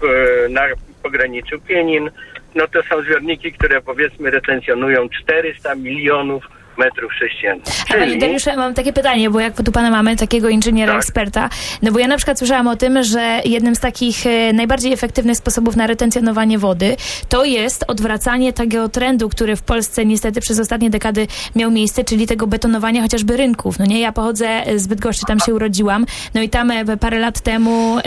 Speaker 9: w, na pograniczu Pienin, no to są zbiorniki, które powiedzmy retencjonują 400 milionów metrów sześciennych.
Speaker 6: A Panie
Speaker 9: Czyli-
Speaker 6: Dariuszu, mam takie pytanie, bo jak tu pana mamy, takiego inżyniera,
Speaker 9: Tak.
Speaker 6: eksperta, no bo ja na przykład słyszałam o tym, że jednym z takich e, najbardziej efektywnych sposobów na retencjonowanie wody to jest odwracanie tego trendu, który w Polsce niestety przez ostatnie dekady miał miejsce, czyli tego betonowania chociażby rynków. No nie, ja pochodzę z Bydgoszczy, tam się urodziłam, no i tam e, parę lat temu e,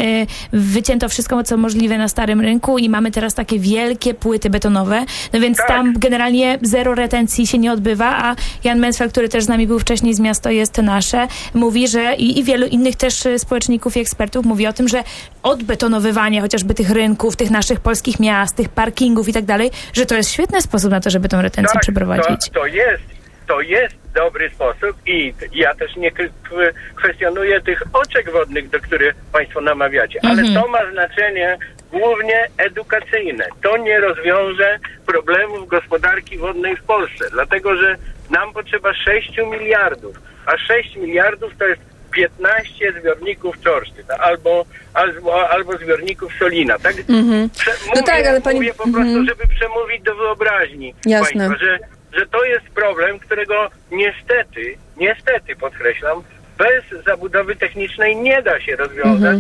Speaker 6: wycięto wszystko, co możliwe na starym rynku i mamy teraz takie wielkie płyty betonowe, no więc
Speaker 9: Tak.
Speaker 6: tam generalnie zero retencji się nie odbywa, a Jan Mensfeld, który też z nami był wcześniej z Miasto jest Nasze, mówi, że i, i wielu innych też e, społeczników i ekspertów mówi o tym, że odbetonowywanie chociażby tych rynków, tych naszych polskich miast, tych parkingów i tak dalej, że to jest świetny sposób na to, żeby tą retencję przeprowadzić.
Speaker 9: To, to jest, to jest dobry sposób i ja też nie kwestionuję tych oczek wodnych, do których Państwo namawiacie, ale
Speaker 6: Mhm.
Speaker 9: to ma znaczenie głównie edukacyjne. To nie rozwiąże problemów gospodarki wodnej w Polsce, dlatego że nam potrzeba 6 miliardów, a 6 miliardów to jest 15 zbiorników Czorsztyn albo, albo, albo zbiorników Solina. Tak? Prze-
Speaker 2: No tak, ale pani-
Speaker 9: mówię po prostu,
Speaker 2: mhm.
Speaker 9: żeby przemówić do wyobraźni
Speaker 2: Jasne.
Speaker 9: Państwa, że, że to jest problem, którego niestety, niestety podkreślam, bez zabudowy technicznej nie da się rozwiązać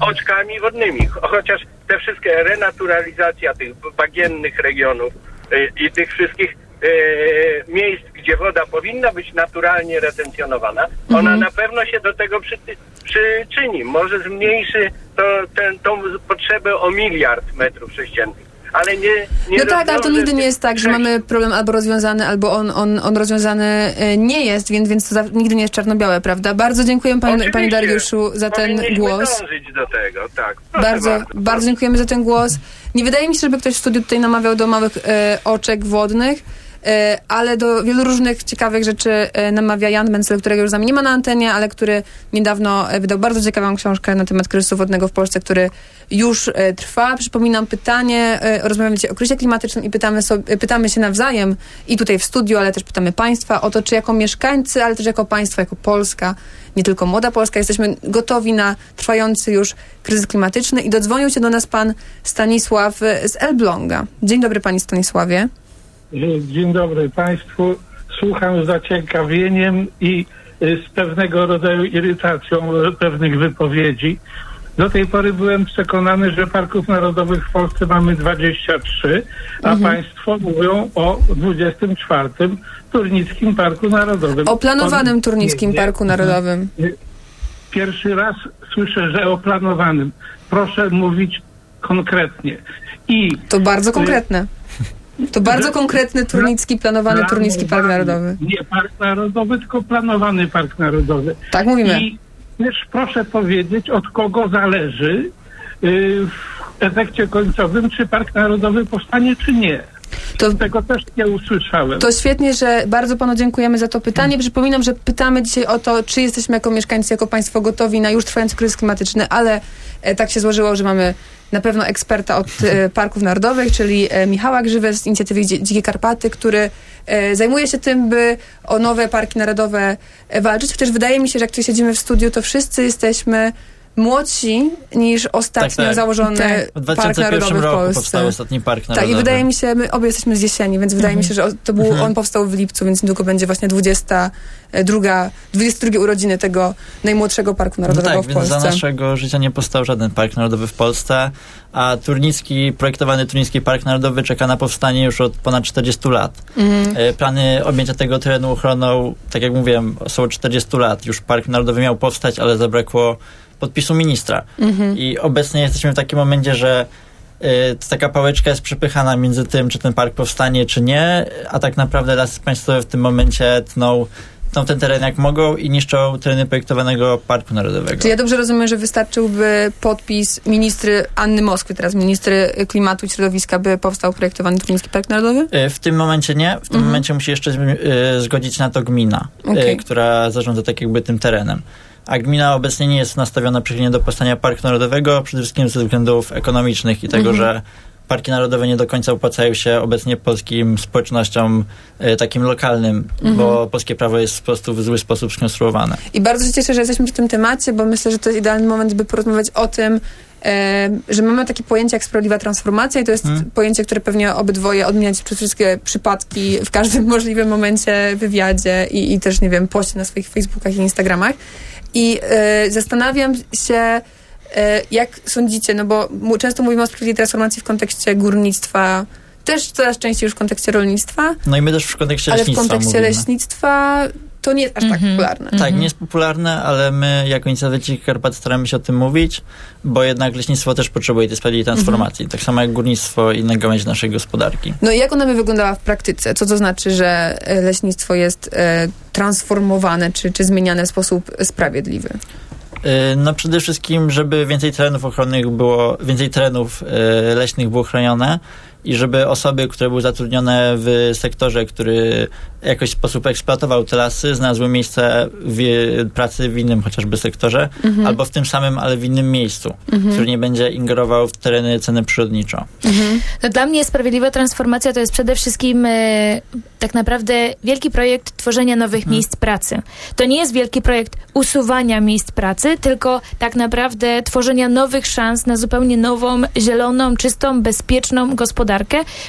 Speaker 9: oczkami wodnymi. Cho- Chociaż te wszystkie renaturalizacja tych bagiennych regionów y, i tych wszystkich y, miejsc, gdzie woda powinna być naturalnie retencjonowana, ona na pewno się do tego przy, przyczyni. Może zmniejszy to, ten, tą potrzebę o miliard metrów sześciennych. Ale nie, nie
Speaker 2: No tak, ale to nigdy nie jest tak, że mamy problem albo rozwiązany, albo on, on, on rozwiązany e, nie jest, więc, więc to za, nigdy nie jest czarno-białe, prawda? Bardzo dziękuję panie,
Speaker 9: Oczywiście.
Speaker 2: panie Dariuszu za ten głos.
Speaker 9: dążyć do tego, tak. Proszę
Speaker 2: Bardzo, bardzo, dziękujemy za ten głos. Nie wydaje mi się, żeby ktoś w studiu tutaj namawiał do małych e, oczek wodnych, ale do wielu różnych ciekawych rzeczy e, namawia Jan Mencel, którego już z nami nie ma na antenie, ale który niedawno e, wydał bardzo ciekawą książkę na temat kryzysu wodnego w Polsce, który już e, trwa. Przypominam pytanie, e, rozmawiamy dzisiaj o kryzysie klimatycznym i pytamy, sobie, pytamy się nawzajem i tutaj w studiu, ale też pytamy Państwa o to, czy jako mieszkańcy, ale też jako państwo, jako Polska, nie tylko młoda Polska, jesteśmy gotowi na trwający już kryzys klimatyczny i dodzwonił się do nas pan Stanisław e, z Elbląga. Dzień dobry panie Stanisławie.
Speaker 10: Dzień dobry Państwu. Słucham z zaciekawieniem i y, z pewnego rodzaju irytacją y, pewnych wypowiedzi. Do tej pory byłem przekonany, że parków narodowych w Polsce mamy 23, a Państwo mówią o 24 Turnickim Parku Narodowym.
Speaker 2: O planowanym Turnickim. Parku Narodowym.
Speaker 10: Pierwszy raz słyszę, że o planowanym. Proszę mówić konkretnie. I
Speaker 2: To bardzo konkretne. To bardzo konkretny Turnicki, planowany Turnicki Park
Speaker 10: planowany,
Speaker 2: Narodowy.
Speaker 10: Nie Park Narodowy, tylko planowany Park Narodowy.
Speaker 2: Tak mówimy.
Speaker 10: I też proszę powiedzieć, od kogo zależy yy, w efekcie końcowym, czy Park Narodowy powstanie, czy nie.
Speaker 2: To
Speaker 10: Tego też nie usłyszałem.
Speaker 2: To świetnie, że bardzo panu dziękujemy za to pytanie. Przypominam, że pytamy dzisiaj o to, czy jesteśmy jako mieszkańcy, jako państwo gotowi na już trwający kryzys klimatyczny, ale e, tak się złożyło, że mamy na pewno eksperta od e, [LAUGHS] parków narodowych, czyli e, Michała Grzywę z inicjatywy Dzikie Karpaty, który e, zajmuje się tym, by o nowe parki narodowe e, walczyć. Chociaż wydaje mi się, że jak tu siedzimy w studiu, to wszyscy jesteśmy młodsi niż ostatnio
Speaker 4: Tak, tak.
Speaker 2: założony
Speaker 6: Tak.
Speaker 4: W
Speaker 2: Park
Speaker 4: 2001
Speaker 2: Narodowy w
Speaker 4: roku
Speaker 2: Polsce.
Speaker 4: powstał ostatni park narodowy.
Speaker 2: Tak, i wydaje mi się, my obie jesteśmy z jesieni, więc wydaje mi się, że to był, on powstał w lipcu, więc niedługo będzie właśnie 22, 22 urodziny tego najmłodszego Parku
Speaker 4: No
Speaker 2: Narodowego
Speaker 4: tak,
Speaker 2: w
Speaker 4: więc
Speaker 2: Polsce.
Speaker 4: za naszego życia nie powstał żaden park narodowy w Polsce, a Turnicki, projektowany Turnicki Park Narodowy czeka na powstanie już od ponad 40 lat.
Speaker 2: Mhm.
Speaker 4: E, Plany objęcia tego terenu ochroną, tak jak mówiłem, są od 40 lat. Już Park Narodowy miał powstać, ale zabrakło podpisu ministra.
Speaker 2: Mhm.
Speaker 4: I obecnie jesteśmy w takim momencie, że y, taka pałeczka jest przepychana między tym, czy ten park powstanie, czy nie, a tak naprawdę lasy państwowe w tym momencie tną, tną ten teren jak mogą i niszczą tereny projektowanego Parku Narodowego.
Speaker 2: Czy ja dobrze rozumiem, że wystarczyłby podpis ministry Anny Moskwy, teraz ministry klimatu i środowiska, by powstał projektowany Turnicki Park Narodowy?
Speaker 4: Y, W tym momencie nie. W tym
Speaker 2: Mhm.
Speaker 4: momencie musi jeszcze y, zgodzić na to gmina, y,
Speaker 2: Okej.
Speaker 4: która zarządza tak jakby tym terenem. A gmina obecnie nie jest nastawiona przychylnie do powstania Parku Narodowego, przede wszystkim ze względów ekonomicznych i tego,
Speaker 2: Mhm.
Speaker 4: że parki narodowe nie do końca opłacają się obecnie polskim społecznościom y, takim lokalnym,
Speaker 2: Mhm.
Speaker 4: bo polskie prawo jest po prostu w zły sposób skonstruowane.
Speaker 2: I bardzo się cieszę, że jesteśmy przy tym temacie, bo myślę, że to jest idealny moment, by porozmawiać o tym, e, że mamy takie pojęcie jak sprawiedliwa transformacja i to jest
Speaker 4: Mhm.
Speaker 2: pojęcie, które pewnie obydwoje odmieniać przez wszystkie przypadki w każdym [LAUGHS] możliwym momencie, wywiadzie i, i też, nie wiem, poście na swoich Facebookach i Instagramach. I e, zastanawiam się, e, jak sądzicie, no bo często mówimy o sprawiedliwej transformacji w kontekście górnictwa, też coraz częściej już w kontekście rolnictwa,
Speaker 4: No i my też w kontekście
Speaker 2: ale w
Speaker 4: leśnictwa
Speaker 2: kontekście
Speaker 4: mówimy.
Speaker 2: leśnictwa to nie jest aż tak
Speaker 6: Mhm.
Speaker 2: popularne.
Speaker 4: Tak, nie jest popularne, ale my jako inicjatywa Dzikich Karpat staramy się o tym mówić, bo jednak leśnictwo też potrzebuje tej sprawiedliwej transformacji,
Speaker 2: Mhm.
Speaker 4: tak samo jak górnictwo i inne gałęzie naszej gospodarki.
Speaker 2: No i jak ona by wyglądała w praktyce? Co to znaczy, że e, leśnictwo jest e, transformowane czy, czy zmieniane w sposób sprawiedliwy?
Speaker 4: Y, No przede wszystkim, żeby więcej terenów ochronnych było, więcej terenów y, leśnych było chronione i żeby osoby, które były zatrudnione w sektorze, który w jakiś sposób eksploatował te lasy, znalazły miejsce w, pracy w innym chociażby sektorze,
Speaker 2: Mhm.
Speaker 4: albo w tym samym, ale w innym miejscu, który nie będzie ingerował w tereny ceny przyrodniczo.
Speaker 6: No dla mnie sprawiedliwa transformacja to jest przede wszystkim e, tak naprawdę wielki projekt tworzenia nowych miejsc pracy. To nie jest wielki projekt usuwania miejsc pracy, tylko tak naprawdę tworzenia nowych szans na zupełnie nową, zieloną, czystą, bezpieczną gospodarkę,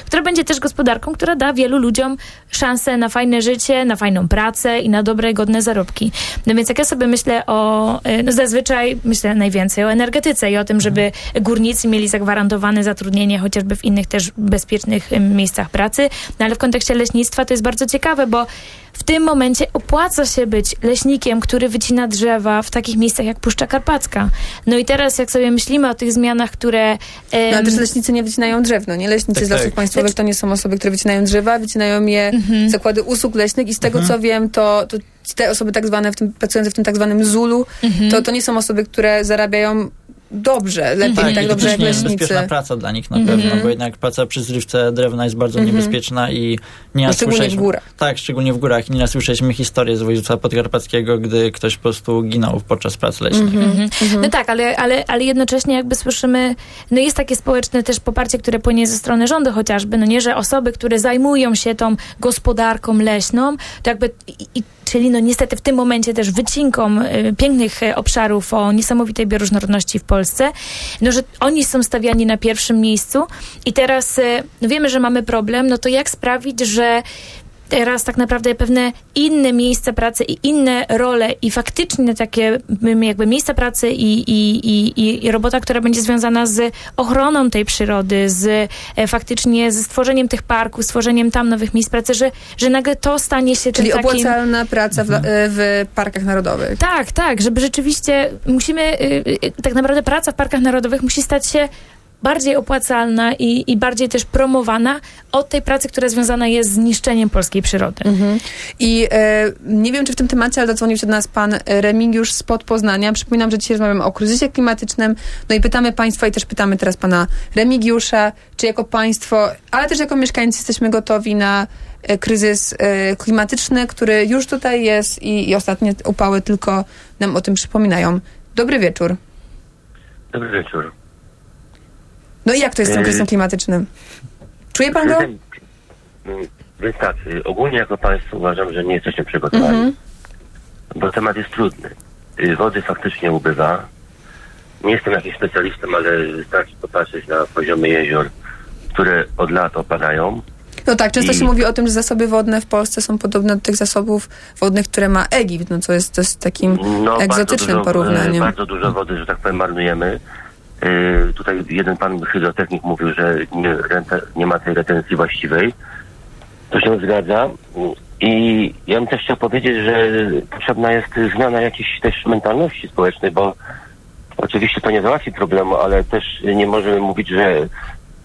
Speaker 6: która będzie też gospodarką, która da wielu ludziom szansę na fajne życie, na fajną pracę i na dobre, godne zarobki. No więc jak ja sobie myślę o, e, no zazwyczaj myślę najwięcej o energetyce i o tym, żeby górnicy mieli zagwarantowane zatrudnienie chociażby w innych też bezpiecznych miejscach pracy, no ale w kontekście leśnictwa to jest bardzo ciekawe, bo w tym momencie opłaca się być leśnikiem, który wycina drzewa w takich miejscach jak Puszcza Karpacka. No i teraz jak sobie myślimy o tych zmianach, które...
Speaker 2: No, ale
Speaker 6: em,
Speaker 2: też leśnicy nie wycinają drzew, no nie? Leśnicy
Speaker 4: Tak,
Speaker 2: z lasów
Speaker 4: tak.
Speaker 2: państwowych to nie są osoby, które wycinają drzewa, wycinają je
Speaker 6: Mhm.
Speaker 2: zakłady usług leśnych i z tego, co wiem, to, to te osoby tak zwane, w tym, pracujące w tym tak zwanym Zulu,
Speaker 6: Mhm.
Speaker 2: to, to nie są osoby, które zarabiają dobrze, lepiej,
Speaker 4: Tak,
Speaker 2: tak,
Speaker 4: i to
Speaker 2: dobrze jak
Speaker 4: nie jest
Speaker 2: leśnicy.
Speaker 4: bezpieczna praca dla nich na
Speaker 2: Mhm.
Speaker 4: pewno, bo jednak praca przy zrywce drewna jest bardzo
Speaker 2: Mhm.
Speaker 4: niebezpieczna i nie raz
Speaker 2: Szczególnie w górach.
Speaker 4: Tak, szczególnie w górach. I nieraz słyszeliśmy historię z województwa podkarpackiego, gdy ktoś po prostu ginął podczas pracy leśnych.
Speaker 6: Mhm. No tak, ale, ale, ale jednocześnie jakby słyszymy, no jest takie społeczne też poparcie, które płynie ze strony rządu chociażby, no nie, że osoby, które zajmują się tą gospodarką leśną, to jakby, i, i, czyli no niestety w tym momencie też wycinką y, pięknych y, obszarów o niesamowitej bioróżnorodności w Polsce, no że oni są stawiani na pierwszym miejscu i teraz y, no wiemy, że mamy problem, no to jak sprawić, że teraz tak naprawdę pewne inne miejsca pracy i inne role i faktycznie takie mm, jakby miejsca pracy i, i, i, i robota, która będzie związana z ochroną tej przyrody, z e, faktycznie ze stworzeniem tych parków, stworzeniem tam nowych miejsc pracy, że, że nagle to stanie się
Speaker 2: Czyli
Speaker 6: takim...
Speaker 2: opłacalna praca w, e, w parkach narodowych.
Speaker 6: Tak, tak, żeby rzeczywiście musimy, y, tak naprawdę praca w parkach narodowych musi stać się bardziej opłacalna i, i bardziej też promowana od tej pracy, która związana jest z niszczeniem polskiej przyrody.
Speaker 2: Mhm. I e, nie wiem, czy w tym temacie, ale dodzwonił się do nas pan Remigiusz spod Poznania. Przypominam, że dzisiaj rozmawiamy o kryzysie klimatycznym. No i pytamy państwa i też pytamy teraz pana Remigiusza, czy jako państwo, ale też jako mieszkańcy jesteśmy gotowi na e, kryzys e, klimatyczny, który już tutaj jest i, i ostatnie upały tylko nam o tym przypominają. Dobry wieczór.
Speaker 11: Dobry wieczór.
Speaker 2: No i jak to jest z tym
Speaker 11: Yy.
Speaker 2: kryzysem klimatycznym? Czuje pan go?
Speaker 11: Mm, Więc tak, y, ogólnie jako państwo uważam, że nie jesteśmy przygotowani,
Speaker 2: Mhm.
Speaker 11: bo temat jest trudny. Wody faktycznie ubywa. nie jestem jakimś specjalistą, ale wystarczy popatrzeć na poziomy jezior, które od lat opadają.
Speaker 2: No tak, często
Speaker 11: I-
Speaker 2: się mówi o tym, że zasoby wodne w Polsce są podobne do tych zasobów wodnych, które ma Egipt, no co jest też takim
Speaker 11: No,
Speaker 2: egzotycznym
Speaker 11: bardzo dużo,
Speaker 2: porównaniem.
Speaker 11: e, Bardzo dużo wody, że tak powiem, marnujemy. E, Tutaj jeden pan hydrotechnik mówił, że nie, nie ma tej retencji właściwej. To się zgadza. I ja bym też chciał powiedzieć, że potrzebna jest zmiana jakiejś też mentalności społecznej, bo oczywiście to nie załatwi problemu, ale też nie możemy mówić, że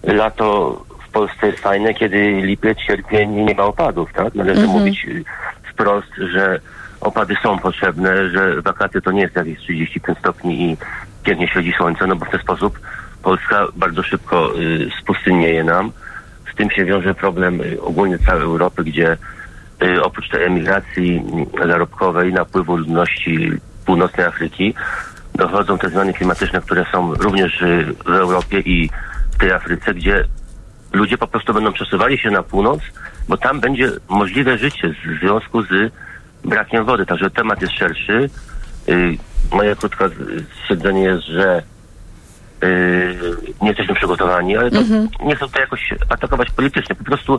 Speaker 11: lato w Polsce jest fajne, kiedy lipiec, sierpień nie ma opadów, tak? Należy
Speaker 12: Mhm.
Speaker 11: mówić y, wprost, że opady są potrzebne, że wakacje to nie jest jakieś 35 stopni i pięknie świeci słońce, no bo w ten sposób Polska bardzo szybko y, spustynnieje nam. Z tym się wiąże problem y, ogólnie całej Europy, gdzie y, oprócz tej emigracji y, zarobkowej, napływu ludności północnej Afryki, dochodzą te zmiany klimatyczne, które są również y, w Europie i w tej Afryce, gdzie ludzie po prostu będą przesuwali się na północ, bo tam będzie możliwe życie w związku z brakiem wody. Także temat jest szerszy. Y, moje krótkie stwierdzenie jest, że y, nie jesteśmy przygotowani, ale to
Speaker 6: Mhm.
Speaker 11: nie chcę tutaj jakoś atakować politycznie. Po prostu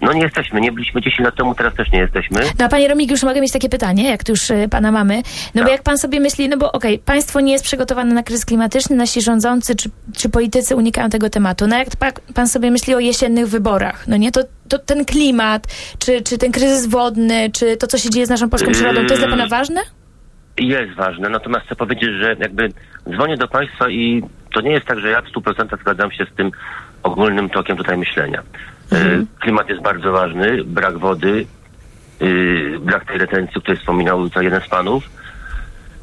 Speaker 11: no nie jesteśmy. Nie byliśmy 10 lat temu, teraz też nie jesteśmy.
Speaker 6: No a panie Remigiusz, mogę mieć takie pytanie, jak tu już y, pana mamy. No bo jak pan sobie myśli, no bo okej, państwo nie jest przygotowane na kryzys klimatyczny, nasi rządzący czy, czy politycy unikają tego tematu. No jak pa, pan sobie myśli o jesiennych wyborach, no nie, to, to ten klimat, czy, czy ten kryzys wodny, czy to, co się dzieje z naszą polską przyrodą, to jest dla pana ważne?
Speaker 11: Jest ważne, natomiast chcę powiedzieć, że jakby dzwonię do Państwa i to nie jest tak, że ja w 100% zgadzam się z tym ogólnym tokiem tutaj myślenia. E, Klimat jest bardzo ważny, brak wody, y, brak tej retencji, o której wspominał tutaj jeden z panów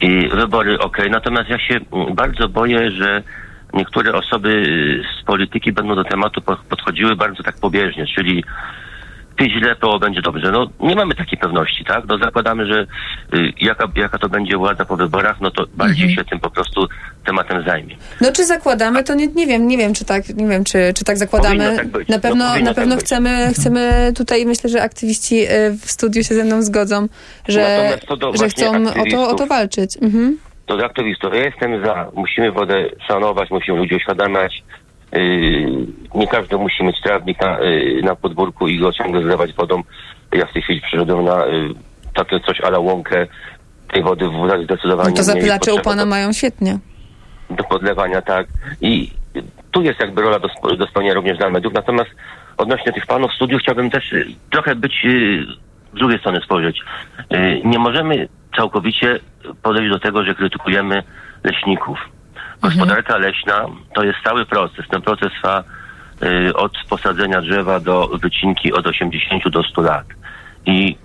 Speaker 11: i wybory ok, natomiast ja się bardzo boję, że niektóre osoby z polityki będą do tematu po- podchodziły bardzo tak pobieżnie, czyli ty źle, to będzie dobrze. No nie mamy takiej pewności, tak? No zakładamy, że y, jaka, jaka to będzie władza po wyborach, no to bardziej się tym po prostu tematem zajmie.
Speaker 2: No czy zakładamy, to nie, nie wiem, nie wiem, czy tak, nie wiem, czy, czy tak zakładamy.
Speaker 11: Tak.
Speaker 2: Na
Speaker 11: No,
Speaker 2: pewno,
Speaker 11: powinno
Speaker 2: na pewno
Speaker 11: tak być.
Speaker 2: chcemy, chcemy tutaj, myślę, że aktywiści y, w studiu się ze mną zgodzą, że, że chcą o to, o to walczyć. Mhm.
Speaker 11: To do aktywistów. Ja jestem za. Musimy wodę szanować, musimy ludzi uświadamiać. Yy, nie każdy musi mieć trawnik na, yy, na podwórku i go ciągle zlewać wodą. Ja w tej chwili przyszedłem na yy, takie coś ala łąkę. Tej wody w wózach zdecydowanie
Speaker 2: No to zapylacze u pana mają świetnie.
Speaker 11: do podlewania, tak. I tu jest jakby rola do, do spełnienia również dla mediów. Natomiast odnośnie tych panów studiów chciałbym też trochę być z drugiej strony spojrzeć. Nie możemy całkowicie podejść do tego, że krytykujemy leśników. Gospodarka leśna to jest cały proces. Ten proces trwa y, od posadzenia drzewa do wycinki od 80 do 100 lat. I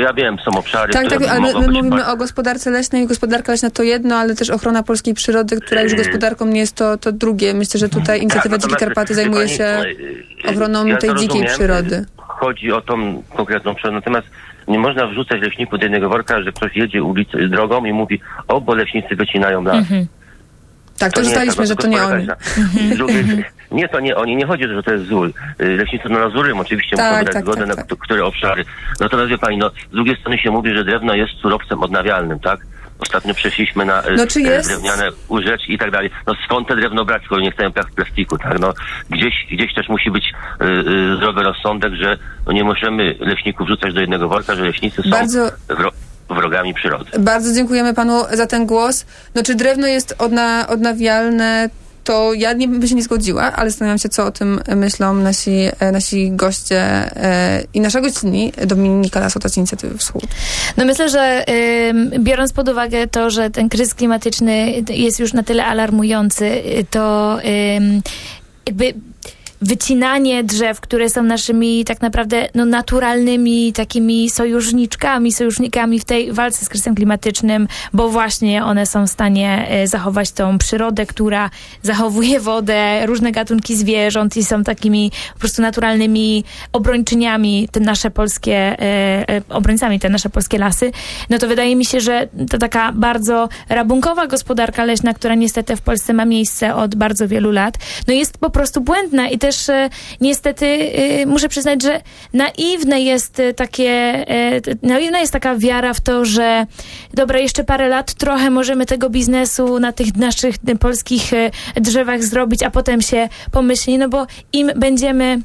Speaker 11: ja wiem, są obszary,
Speaker 2: Tak,
Speaker 11: które
Speaker 2: tak, ale my, mówimy
Speaker 11: bardzo-
Speaker 2: o gospodarce leśnej. Gospodarka leśna to jedno, ale też ochrona polskiej przyrody, która już
Speaker 11: Yy.
Speaker 2: gospodarką nie jest, to, to drugie. Myślę, że tutaj inicjatywa
Speaker 11: Tak, natomiast,
Speaker 2: Karpaty zajmuje
Speaker 11: pani,
Speaker 2: się
Speaker 11: e,
Speaker 2: ochroną
Speaker 11: ja
Speaker 2: tej dzikiej
Speaker 11: rozumiem.
Speaker 2: przyrody.
Speaker 11: Chodzi o tą konkretną przyrodę. Natomiast nie można wrzucać leśniku do jednego worka, że ktoś jedzie ulicą drogą i mówi, o, bo leśnicy wycinają las.
Speaker 2: Tak, to
Speaker 11: jest
Speaker 2: zostaliśmy, że
Speaker 11: tak,
Speaker 2: to nie oni.
Speaker 11: na- Drugie- Nie, to nie oni. Nie chodzi o to, że to jest zły. Y, Leśnicy no nazurym oczywiście
Speaker 2: Tak,
Speaker 11: muszą wydać
Speaker 2: tak,
Speaker 11: zgodę
Speaker 2: tak,
Speaker 11: na
Speaker 2: tak.
Speaker 11: które obszary. Natomiast wie pani, no z drugiej strony się mówi, że drewno jest surowcem odnawialnym, tak? Ostatnio przeszliśmy na y,
Speaker 2: No, czy
Speaker 11: y,
Speaker 2: jest?
Speaker 11: drewniane urzeczki i tak dalej. No skąd te drewno brać, skoro nie chcemy plas- plastiku, tak? No gdzieś, gdzieś też musi być y, y, zdrowy rozsądek, że no, nie możemy leśników wrzucać do jednego worka, że leśnicy są
Speaker 2: Bardzo-
Speaker 11: wrogami przyrody.
Speaker 2: Bardzo dziękujemy panu za ten głos. No czy drewno jest odna, odnawialne, to ja nie bym się nie zgodziła, ale zastanawiam się, co o tym myślą nasi, e, nasi goście e, i nasza gościni, Dominika Lasota z Inicjatywy Wschód.
Speaker 6: No myślę, że ym, biorąc pod uwagę to, że ten kryzys klimatyczny jest już na tyle alarmujący, y, to ym, jakby wycinanie drzew, które są naszymi tak naprawdę no, naturalnymi takimi sojuszniczkami, sojusznikami w tej walce z kryzysem klimatycznym, bo właśnie one są w stanie e, zachować tą przyrodę, która zachowuje wodę, różne gatunki zwierząt i są takimi po prostu naturalnymi obrończyniami, te nasze polskie, e, e, obrońcami, te nasze polskie lasy, no to wydaje mi się, że to taka bardzo rabunkowa gospodarka leśna, która niestety w Polsce ma miejsce od bardzo wielu lat, no jest po prostu błędna i to też e, niestety e, muszę przyznać, że naiwne jest e, takie, naiwna jest taka wiara w to, że dobra, jeszcze parę lat trochę możemy tego biznesu na tych naszych polskich drzewach zrobić, a potem się pomyśli, no bo im będziemy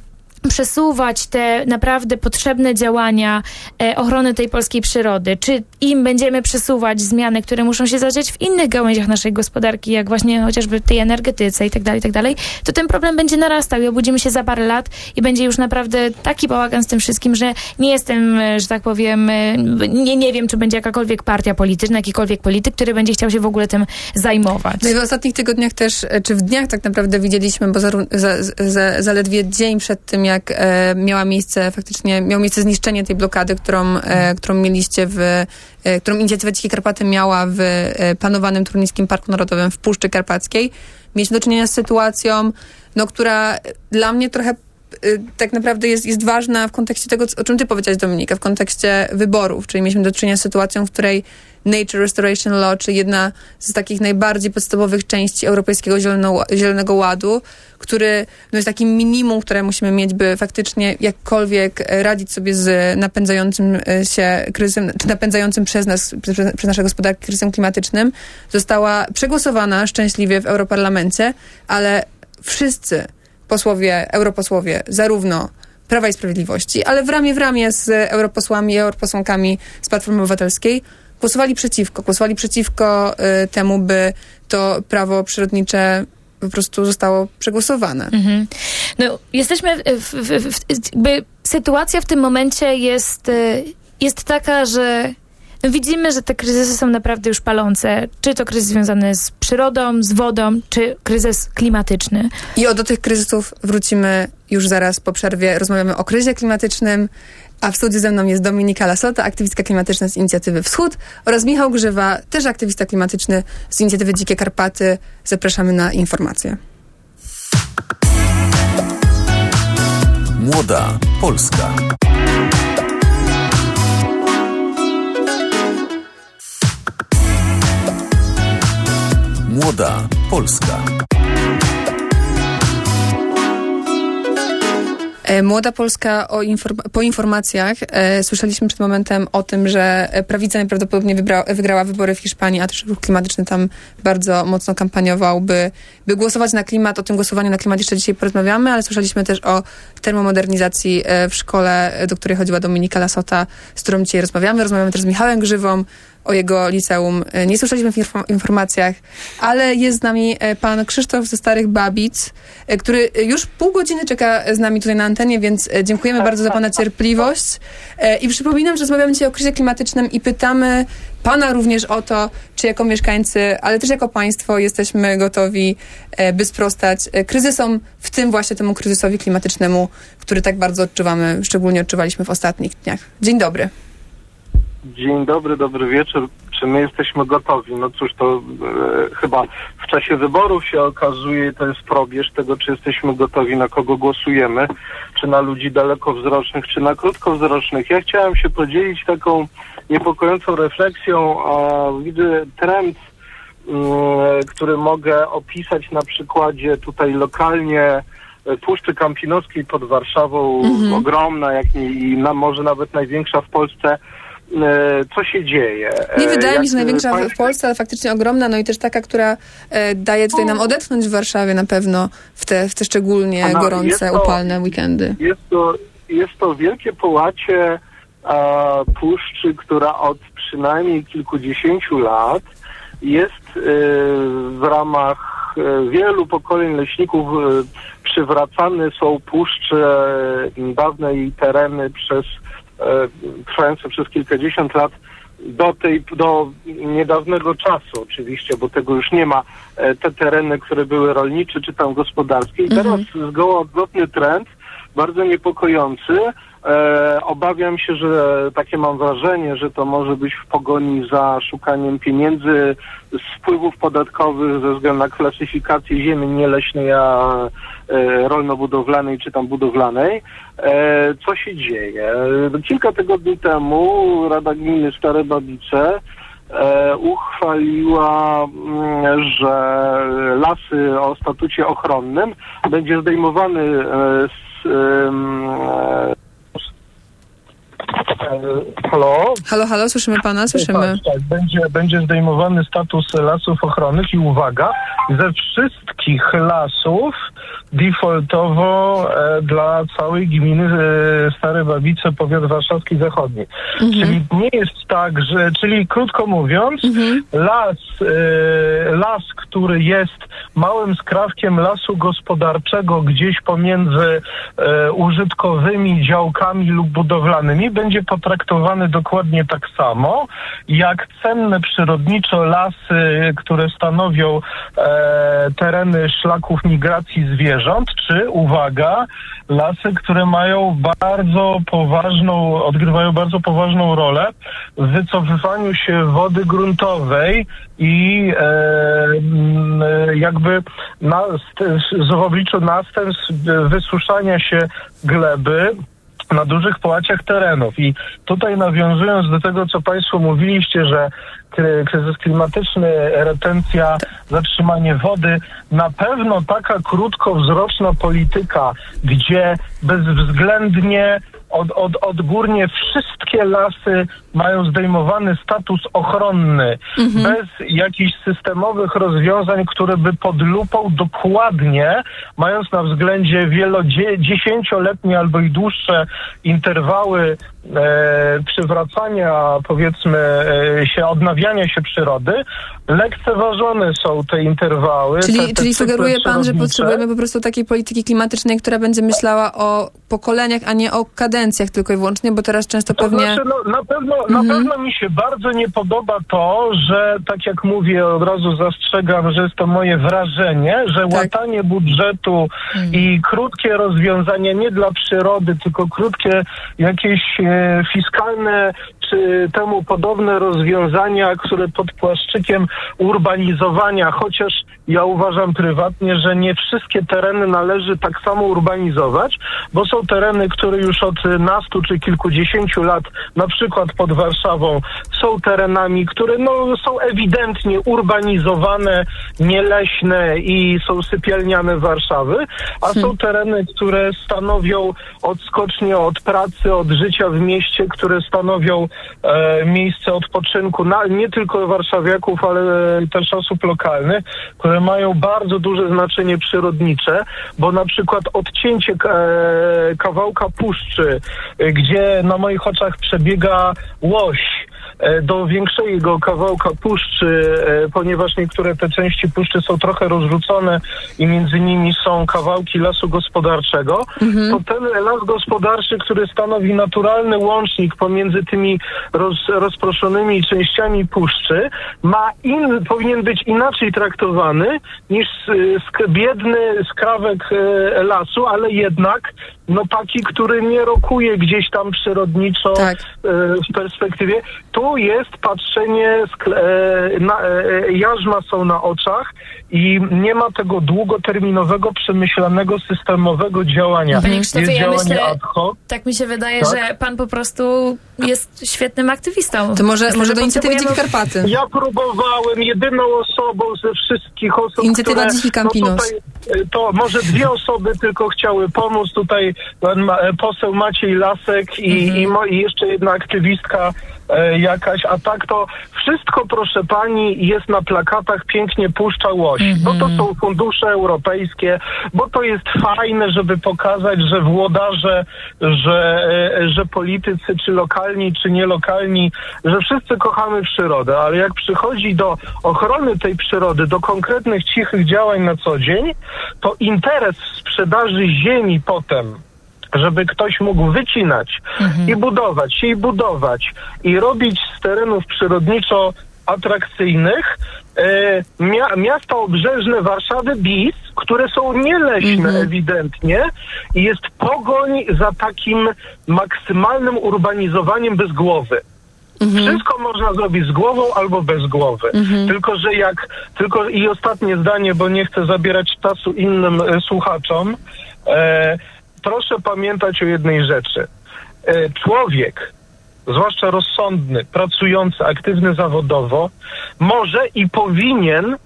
Speaker 6: przesuwać te naprawdę potrzebne działania e, ochrony tej polskiej przyrody, czy im będziemy przesuwać zmiany, które muszą się zadziać w innych gałęziach naszej gospodarki, jak właśnie chociażby tej energetyce i tak dalej, i tak dalej, to ten problem będzie narastał i obudzimy się za parę lat i będzie już naprawdę taki bałagan z tym wszystkim, że nie jestem, e, że tak powiem, e, nie, nie wiem, czy będzie jakakolwiek partia polityczna, jakikolwiek polityk, który będzie chciał się w ogóle tym zajmować.
Speaker 2: No i w ostatnich tygodniach też, e, czy w dniach tak naprawdę widzieliśmy, bo zaró- za, za, zaledwie dzień przed tym, jak e, miała miejsce faktycznie, miało miejsce zniszczenie tej blokady, którą, e, którą mieliście w, e, którą inicjatywa Dzikie Karpaty miała w e, planowanym Turnickim Parku Narodowym w Puszczy Karpackiej. Mieliśmy do czynienia z sytuacją, no, która dla mnie trochę tak naprawdę jest, jest ważna w kontekście tego, o czym ty powiedziałaś, Dominika, w kontekście wyborów, czyli mieliśmy do czynienia z sytuacją, w której Nature Restoration Law, czy jedna z takich najbardziej podstawowych części Europejskiego Zielono, Zielonego Ładu, który no, jest takim minimum, które musimy mieć, by faktycznie jakkolwiek radzić sobie z napędzającym e, się kryzysem, czy napędzającym przez nas, przez, przez nasze gospodarki kryzysem klimatycznym, została przegłosowana szczęśliwie w Europarlamencie, ale wszyscy posłowie, europosłowie, zarówno Prawa i Sprawiedliwości, ale w ramię w ramię z europosłami i europosłankami z Platformy Obywatelskiej głosowali przeciwko. Głosowali przeciwko y, temu, by to prawo przyrodnicze po prostu zostało przegłosowane.
Speaker 6: Mhm. No, jesteśmy w, w, w, w, sytuacja w tym momencie jest, y, jest taka, że widzimy, że te kryzysy są naprawdę już palące. Czy to kryzys związany z przyrodą, z wodą, czy kryzys klimatyczny.
Speaker 2: I o do tych kryzysów wrócimy już zaraz po przerwie. Rozmawiamy o kryzysie klimatycznym, a w studiu ze mną jest Dominika Lasota, aktywistka klimatyczna z inicjatywy Wschód oraz Michał Grzywa, też aktywista klimatyczny z inicjatywy Dzikie Karpaty. Zapraszamy na informacje.
Speaker 8: Młoda Polska. Młoda Polska.
Speaker 2: E, Młoda Polska inform- po informacjach e, słyszeliśmy przed momentem o tym, że prawica najprawdopodobniej wybra- wygrała wybory w Hiszpanii, a też ruch klimatyczny tam bardzo mocno kampaniował, by, by głosować na klimat. O tym głosowaniu na klimat jeszcze dzisiaj porozmawiamy, ale słyszeliśmy też o termomodernizacji e, w szkole, do której chodziła Dominika Lasota, z którą dzisiaj rozmawiamy. Rozmawiamy też z Michałem Grzywą, o jego liceum. E, Nie słyszeliśmy w inform- informacjach, ale jest z nami e, pan Krzysztof ze Starych Babic, e, który już pół godziny czeka z nami tutaj na antenie, więc dziękujemy bardzo za pana cierpliwość. E, I przypominam, że rozmawiamy dzisiaj o kryzysie klimatycznym i pytamy pana również o to, czy jako mieszkańcy, ale też jako państwo jesteśmy gotowi, by sprostać kryzysom, w tym właśnie temu kryzysowi klimatycznemu, który tak bardzo odczuwamy, szczególnie odczuwaliśmy w ostatnich dniach. Dzień dobry.
Speaker 10: Dzień dobry, dobry wieczór. Czy my jesteśmy gotowi? No cóż, to e, chyba w czasie wyborów się okazuje, to jest probierz tego, czy jesteśmy gotowi, na kogo głosujemy, czy na ludzi dalekowzrocznych, czy na krótkowzrocznych. Ja chciałem się podzielić taką niepokojącą refleksją, a widzę trend, mm, który mogę opisać na przykładzie tutaj lokalnie e, Puszczy Kampinoskiej pod Warszawą,
Speaker 2: Mhm.
Speaker 10: ogromna, jak i na, może nawet największa w Polsce. E, Co się dzieje?
Speaker 2: Nie
Speaker 10: E,
Speaker 2: wydaje
Speaker 10: jak,
Speaker 2: mi się największa w- w Polsce, ale faktycznie ogromna, no i też taka, która e, daje tutaj nam odetchnąć w Warszawie na pewno w te, w te szczególnie gorące,
Speaker 10: to-
Speaker 2: upalne weekendy.
Speaker 10: Jest to, jest to wielkie połacie e, puszczy, która od przynajmniej kilkudziesięciu lat jest e, w ramach e, wielu pokoleń leśników przywracane są puszcze, dawne jej tereny przez trwające przez kilkadziesiąt lat do tej, do niedawnego czasu oczywiście, bo tego już nie ma, e, te tereny, które były rolnicze czy tam gospodarskie. I teraz zgoła odwrotny trend, bardzo niepokojący. E, obawiam się, że takie mam wrażenie, że to może być w pogoni za szukaniem pieniędzy z wpływów podatkowych ze względu na klasyfikację ziemi nieleśnej, a e, rolno-budowlanej czy tam budowlanej. E, co się dzieje? Kilka tygodni temu Rada Gminy Stare Babice
Speaker 12: e, uchwaliła, mm, że lasy o statucie ochronnym będzie zdejmowany e, z Halo?
Speaker 2: Halo, halo, słyszymy pana, słyszymy.
Speaker 10: Tak, tak. Będzie, będzie zdejmowany status lasów ochronnych i uwaga, ze wszystkich lasów defaultowo e, dla całej gminy e, Stare Babice, powiat warszawski zachodni. Czyli nie jest tak, że, czyli krótko mówiąc, las, e, las, który jest małym skrawkiem lasu gospodarczego gdzieś pomiędzy e, użytkowymi działkami lub budowlanymi, będzie potraktowany dokładnie tak samo, jak cenne przyrodniczo lasy, które stanowią e, tereny szlaków migracji zwierząt, czy, uwaga, lasy, które mają bardzo poważną, odgrywają bardzo poważną rolę w wycofywaniu się wody gruntowej i e, jakby na, w obliczu następstw wysuszania się gleby na dużych połaciach terenów. I tutaj nawiązując do tego, co Państwo mówiliście, że kry- kryzys klimatyczny, retencja, zatrzymanie wody, na pewno taka krótkowzroczna polityka, gdzie bezwzględnie od, od, odgórnie wszystkie lasy mają zdejmowany status ochronny, bez jakichś systemowych rozwiązań, które by pod lupą dokładnie, mając na względzie wielodziesięcioletnie albo i dłuższe interwały przywracania, powiedzmy, e, się, odnawiania się przyrody, lekceważone są te interwały. te,
Speaker 2: Czyli,
Speaker 10: te
Speaker 2: czyli
Speaker 10: cykle
Speaker 2: sugeruje pan, że potrzebujemy po prostu takiej polityki klimatycznej, która będzie myślała o pokoleniach, a nie o kadencjach tylko i wyłącznie, bo teraz często
Speaker 10: To
Speaker 2: pewnie...
Speaker 10: znaczy, no, na, pewno, na pewno mi się bardzo nie podoba to, że tak jak mówię, od razu zastrzegam, że jest to moje wrażenie, że łatanie budżetu i krótkie rozwiązania nie dla przyrody, tylko krótkie jakieś e, fiskalne czy temu podobne rozwiązania, które pod płaszczykiem urbanizowania, chociaż ja uważam prywatnie, że nie wszystkie tereny należy tak samo urbanizować, bo są tereny, które już od nastu czy kilkudziesięciu lat, na przykład pod Warszawą, są terenami, które no, są ewidentnie urbanizowane, nieleśne i są sypialniane Warszawy, a są tereny, które stanowią odskocznie od pracy, od życia w mieście, które stanowią miejsce odpoczynku nie tylko warszawiaków, ale też osób lokalnych, które mają bardzo duże znaczenie przyrodnicze, bo na przykład odcięcie e, kawałka puszczy, e, gdzie na moich oczach przebiega łoś, e, do większego kawałka puszczy, e, ponieważ niektóre te części puszczy są trochę rozrzucone i między nimi są kawałki lasu gospodarczego, to ten las gospodarczy, który stanowi naturalny łącznik pomiędzy tymi roz, rozproszonymi częściami puszczy, ma in, powinien być inaczej traktowany niż y, sk, biedny skrawek e, lasu, ale jednak no taki, który nie rokuje gdzieś tam przyrodniczo
Speaker 2: Tak.
Speaker 10: e, w perspektywie. Tu jest patrzenie, skle- e, na, e, jarzma są na oczach i nie ma tego długoterminowego, przemyślanego, systemowego działania.
Speaker 6: Panie
Speaker 10: Jest
Speaker 6: Krzysztofie, ja
Speaker 10: działanie
Speaker 6: myślę,
Speaker 10: ad hoc.
Speaker 6: tak mi się wydaje,
Speaker 10: Tak.
Speaker 6: że pan po prostu jest świetnym aktywistą.
Speaker 2: To może,
Speaker 6: Myślę,
Speaker 2: może
Speaker 6: że
Speaker 2: do inicjatywy Dziki Karpaty.
Speaker 10: Ja próbowałem jedyną osobą ze wszystkich osób,
Speaker 2: Inicjatywa
Speaker 10: które...
Speaker 2: Dziki Campinos.
Speaker 10: No tutaj, to może dwie osoby tylko chciały pomóc. Tutaj pan ma, e, poseł Maciej Lasek i,
Speaker 2: Mhm.
Speaker 10: i, mo, i jeszcze jedna aktywistka jakaś, a tak to wszystko, proszę pani, jest na plakatach pięknie puszcza łoś, bo to są fundusze europejskie, bo to jest fajne, żeby pokazać, że włodarze, że, e, że politycy, czy lokalni, czy nielokalni, że wszyscy kochamy przyrodę, ale jak przychodzi do ochrony tej przyrody, do konkretnych cichych działań na co dzień, to interes w sprzedaży ziemi potem, żeby ktoś mógł wycinać i budować się i budować i robić z terenów przyrodniczo atrakcyjnych e, mia- miasta obrzeżne Warszawy BIS, które są nieleśne ewidentnie i jest pogoń za takim maksymalnym urbanizowaniem bez głowy. Wszystko można zrobić z głową albo bez głowy. Tylko, że jak, tylko i ostatnie zdanie, bo nie chcę zabierać czasu innym e, słuchaczom. E, proszę pamiętać o jednej rzeczy. E, człowiek zwłaszcza rozsądny, pracujący, aktywny zawodowo, może i powinien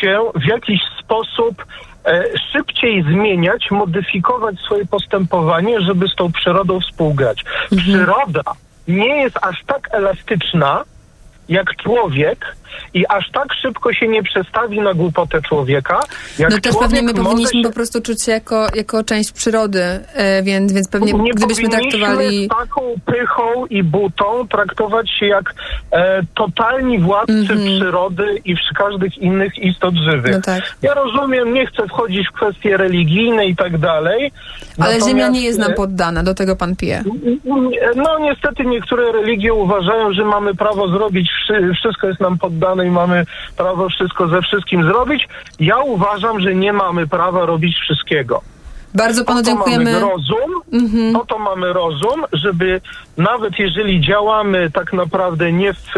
Speaker 10: się w jakiś sposób e, szybciej zmieniać, modyfikować swoje postępowanie, żeby z tą przyrodą współgrać. Przyroda nie jest aż tak elastyczna, jak człowiek i aż tak szybko się nie przestawi na głupotę człowieka, jak
Speaker 2: No też pewnie my powinniśmy
Speaker 10: się...
Speaker 2: po prostu czuć się jako, jako część przyrody, e, więc, więc pewnie
Speaker 10: nie
Speaker 2: gdybyśmy traktowali...
Speaker 10: z taką pychą i butą traktować się jak e, totalni władcy przyrody i każdych innych istot żywych.
Speaker 2: No tak.
Speaker 10: Ja rozumiem, nie chcę wchodzić w kwestie religijne i tak dalej.
Speaker 2: Ale Ziemia nie jest nam
Speaker 10: e,
Speaker 2: poddana, do tego pan pije.
Speaker 10: no niestety niektóre religie uważają, że mamy prawo zrobić, wszy- wszystko jest nam poddane i mamy prawo wszystko ze wszystkim zrobić. Ja uważam, że nie mamy prawa robić wszystkiego.
Speaker 2: Bardzo panu dziękujemy.
Speaker 10: Mamy rozum, po to mamy rozum, żeby nawet jeżeli działamy tak naprawdę nie w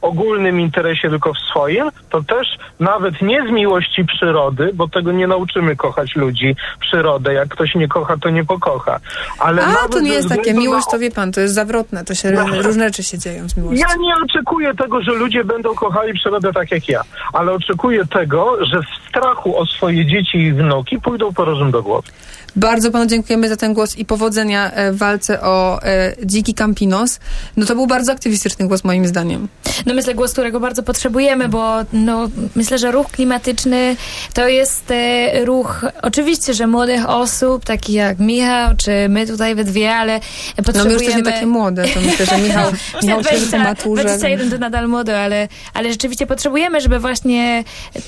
Speaker 10: ogólnym interesie, tylko w swoim, to też nawet nie z miłości przyrody, bo tego nie nauczymy kochać ludzi, przyrodę. Jak ktoś nie kocha, to nie pokocha. Ale
Speaker 2: A, to nie jest takie. Miłość to wie pan, to jest zawrotne. To się
Speaker 10: No.
Speaker 2: różne rzeczy się dzieją z miłością.
Speaker 10: ja nie oczekuję tego, że ludzie będą kochali przyrodę tak jak ja, ale oczekuję tego, że w strachu o swoje dzieci i wnuki pójdą po rozum do głowy.
Speaker 2: Bardzo panu dziękujemy za ten głos i powodzenia e, w walce o e, dziki Campinos. No to był bardzo aktywistyczny głos moim zdaniem.
Speaker 6: No myślę, głos, którego bardzo potrzebujemy, bo no, myślę, że ruch klimatyczny to jest e, ruch oczywiście, że młodych osób, takich jak Michał, czy my tutaj we dwie, ale
Speaker 2: No my
Speaker 6: potrzebujemy...
Speaker 2: już też nie takie młode, to myślę, że [LAUGHS] Michał,
Speaker 6: No,
Speaker 2: Michał siedzi po
Speaker 6: 20,
Speaker 2: maturze.
Speaker 6: 21 to nadal młody, ale, ale rzeczywiście potrzebujemy, żeby właśnie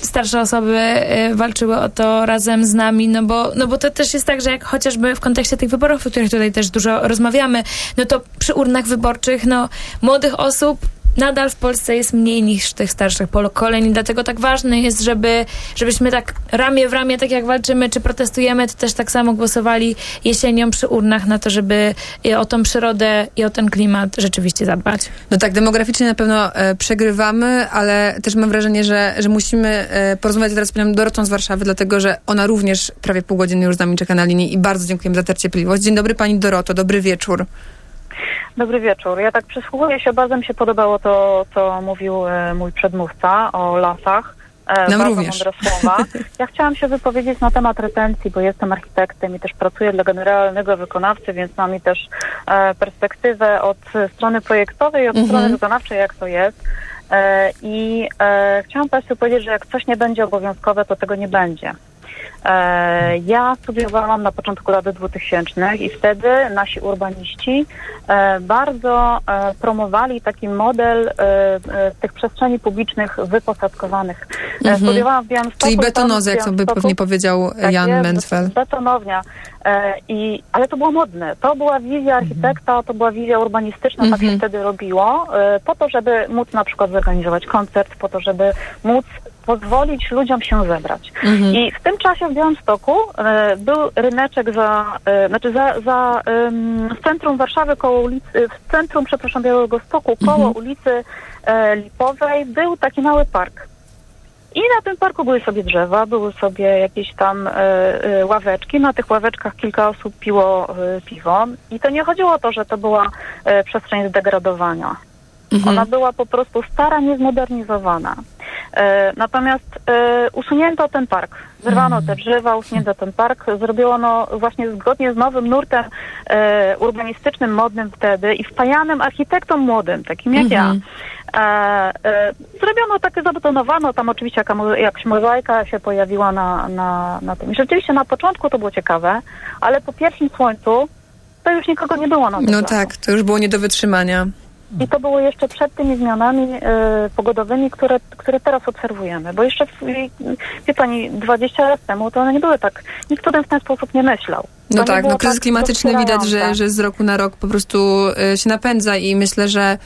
Speaker 6: starsze osoby e, walczyły o to razem z nami, no bo, no bo to też jest tak, że jak chociażby w kontekście tych wyborów, o których tutaj też dużo rozmawiamy, no to przy urnach wyborczych, no młodych osób nadal w Polsce jest mniej niż tych starszych pokoleń i dlatego tak ważne jest, żeby, żebyśmy tak ramię w ramię, tak jak walczymy czy protestujemy, to też tak samo głosowali jesienią przy urnach na to, żeby i o tą przyrodę i o ten klimat rzeczywiście zadbać.
Speaker 2: No tak, demograficznie na pewno e, przegrywamy, ale też mam wrażenie, że, że musimy e, porozmawiać teraz z panią Dorotą z Warszawy, dlatego że ona również prawie pół godziny już z nami czeka na linii i bardzo dziękujemy za tę cierpliwość. Dzień dobry pani Doroto, dobry wieczór.
Speaker 13: Dobry wieczór. Ja tak przysłuchuję się, bardzo mi się podobało to, co mówił e, mój przedmówca o lasach. E,
Speaker 2: Nam
Speaker 13: bardzo
Speaker 2: również.
Speaker 13: mądre słowa. [LAUGHS] Ja chciałam się wypowiedzieć na temat retencji, bo jestem architektem i też pracuję dla generalnego wykonawcy, więc mam i też e, perspektywę od strony projektowej i od
Speaker 14: Mhm.
Speaker 13: strony wykonawczej, jak to jest. I chciałam Państwu powiedzieć, że jak coś nie będzie obowiązkowe, to tego nie będzie. E, Ja studiowałam na początku lat 2000 i wtedy nasi urbaniści e, bardzo e, promowali taki model tych przestrzeni publicznych wyposadkowanych.
Speaker 2: Mhm.
Speaker 13: Studiowałam w Białymstoku.
Speaker 2: Czyli betonozy, jak to by pewnie powiedział
Speaker 13: tak
Speaker 2: Jan
Speaker 13: jest. Betonownia. I, ale to było modne. To była wizja architekta, to była wizja urbanistyczna, tak się wtedy robiło, po to, żeby móc na przykład zorganizować koncert, po to, żeby móc pozwolić ludziom się zebrać.
Speaker 14: Mhm.
Speaker 13: I w tym czasie w Białymstoku e, był ryneczek za, e, znaczy za, za em, w centrum Warszawy koło ulicy, w centrum, przepraszam, Białego Stoku, koło ulicy e, Lipowej był taki mały park. I na tym parku były sobie drzewa, były sobie jakieś tam e, e, ławeczki. Na tych ławeczkach kilka osób piło e, piwo. I to nie chodziło o to, że to była e, przestrzeń zdegradowania. Ona była po prostu stara, niezmodernizowana. E, natomiast e, usunięto ten park. Zerwano te drzewa, usunięto ten park. Zrobiono właśnie zgodnie z nowym nurtem e, urbanistycznym, modnym wtedy i wpajanym architektom młodym, takim jak ja. E, zrobiono takie, zabetonowano, tam oczywiście jaka, jakaś mozaika się pojawiła na, na, na tym. I rzeczywiście na początku to było ciekawe, ale po pierwszym słońcu to już nikogo nie było na
Speaker 2: No
Speaker 13: placu.
Speaker 2: tak, to już było nie do wytrzymania.
Speaker 13: I to było jeszcze przed tymi zmianami e, pogodowymi, które, które teraz obserwujemy. Bo jeszcze, wie pani, 20 lat temu to one nie były tak, nikt o tym w ten sposób nie myślał. To
Speaker 2: No
Speaker 13: nie
Speaker 2: tak, no kryzys
Speaker 13: tak
Speaker 2: klimatyczny widać, że, że z roku na rok po prostu y, się napędza i myślę, że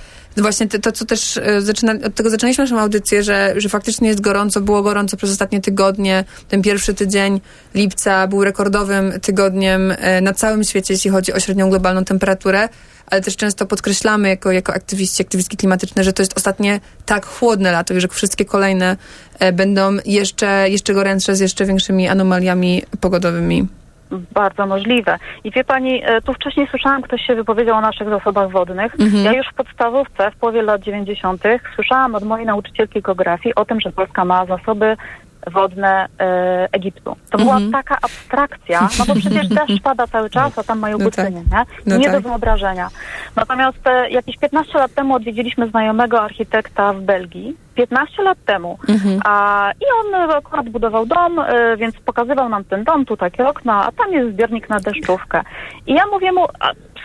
Speaker 2: właśnie to, co też y, zaczyna, od tego zaczynaliśmy naszą audycję, że, że faktycznie jest gorąco, było gorąco przez ostatnie tygodnie. Ten pierwszy tydzień lipca był rekordowym tygodniem y, na całym świecie, jeśli chodzi o średnią globalną temperaturę. Ale też często podkreślamy jako, jako aktywiści, aktywistki klimatyczne, że to jest ostatnie tak chłodne lato i że wszystkie kolejne e, będą jeszcze, jeszcze gorętsze z jeszcze większymi anomaliami pogodowymi.
Speaker 13: Bardzo możliwe. I wie pani, e, tu wcześniej słyszałam, ktoś się wypowiedział o naszych zasobach wodnych.
Speaker 2: Mhm.
Speaker 13: Ja już w podstawówce, w połowie lat 90. słyszałam od mojej nauczycielki geografii o tym, że Polska ma zasoby wodne e, Egiptu. To była
Speaker 2: Mhm.
Speaker 13: taka abstrakcja, no bo przecież deszcz [LAUGHS] pada cały czas, a tam mają
Speaker 2: No
Speaker 13: pustynię,
Speaker 2: tak.
Speaker 13: nie?
Speaker 2: No
Speaker 13: nie do
Speaker 2: tak.
Speaker 13: wyobrażenia. Natomiast e, jakieś 15 lat temu odwiedziliśmy znajomego architekta w Belgii. 15 lat temu.
Speaker 2: Mhm.
Speaker 13: A, I on akurat budował dom, e, więc pokazywał nam ten dom, tu takie okna, a tam jest zbiornik na deszczówkę. I ja mówię mu,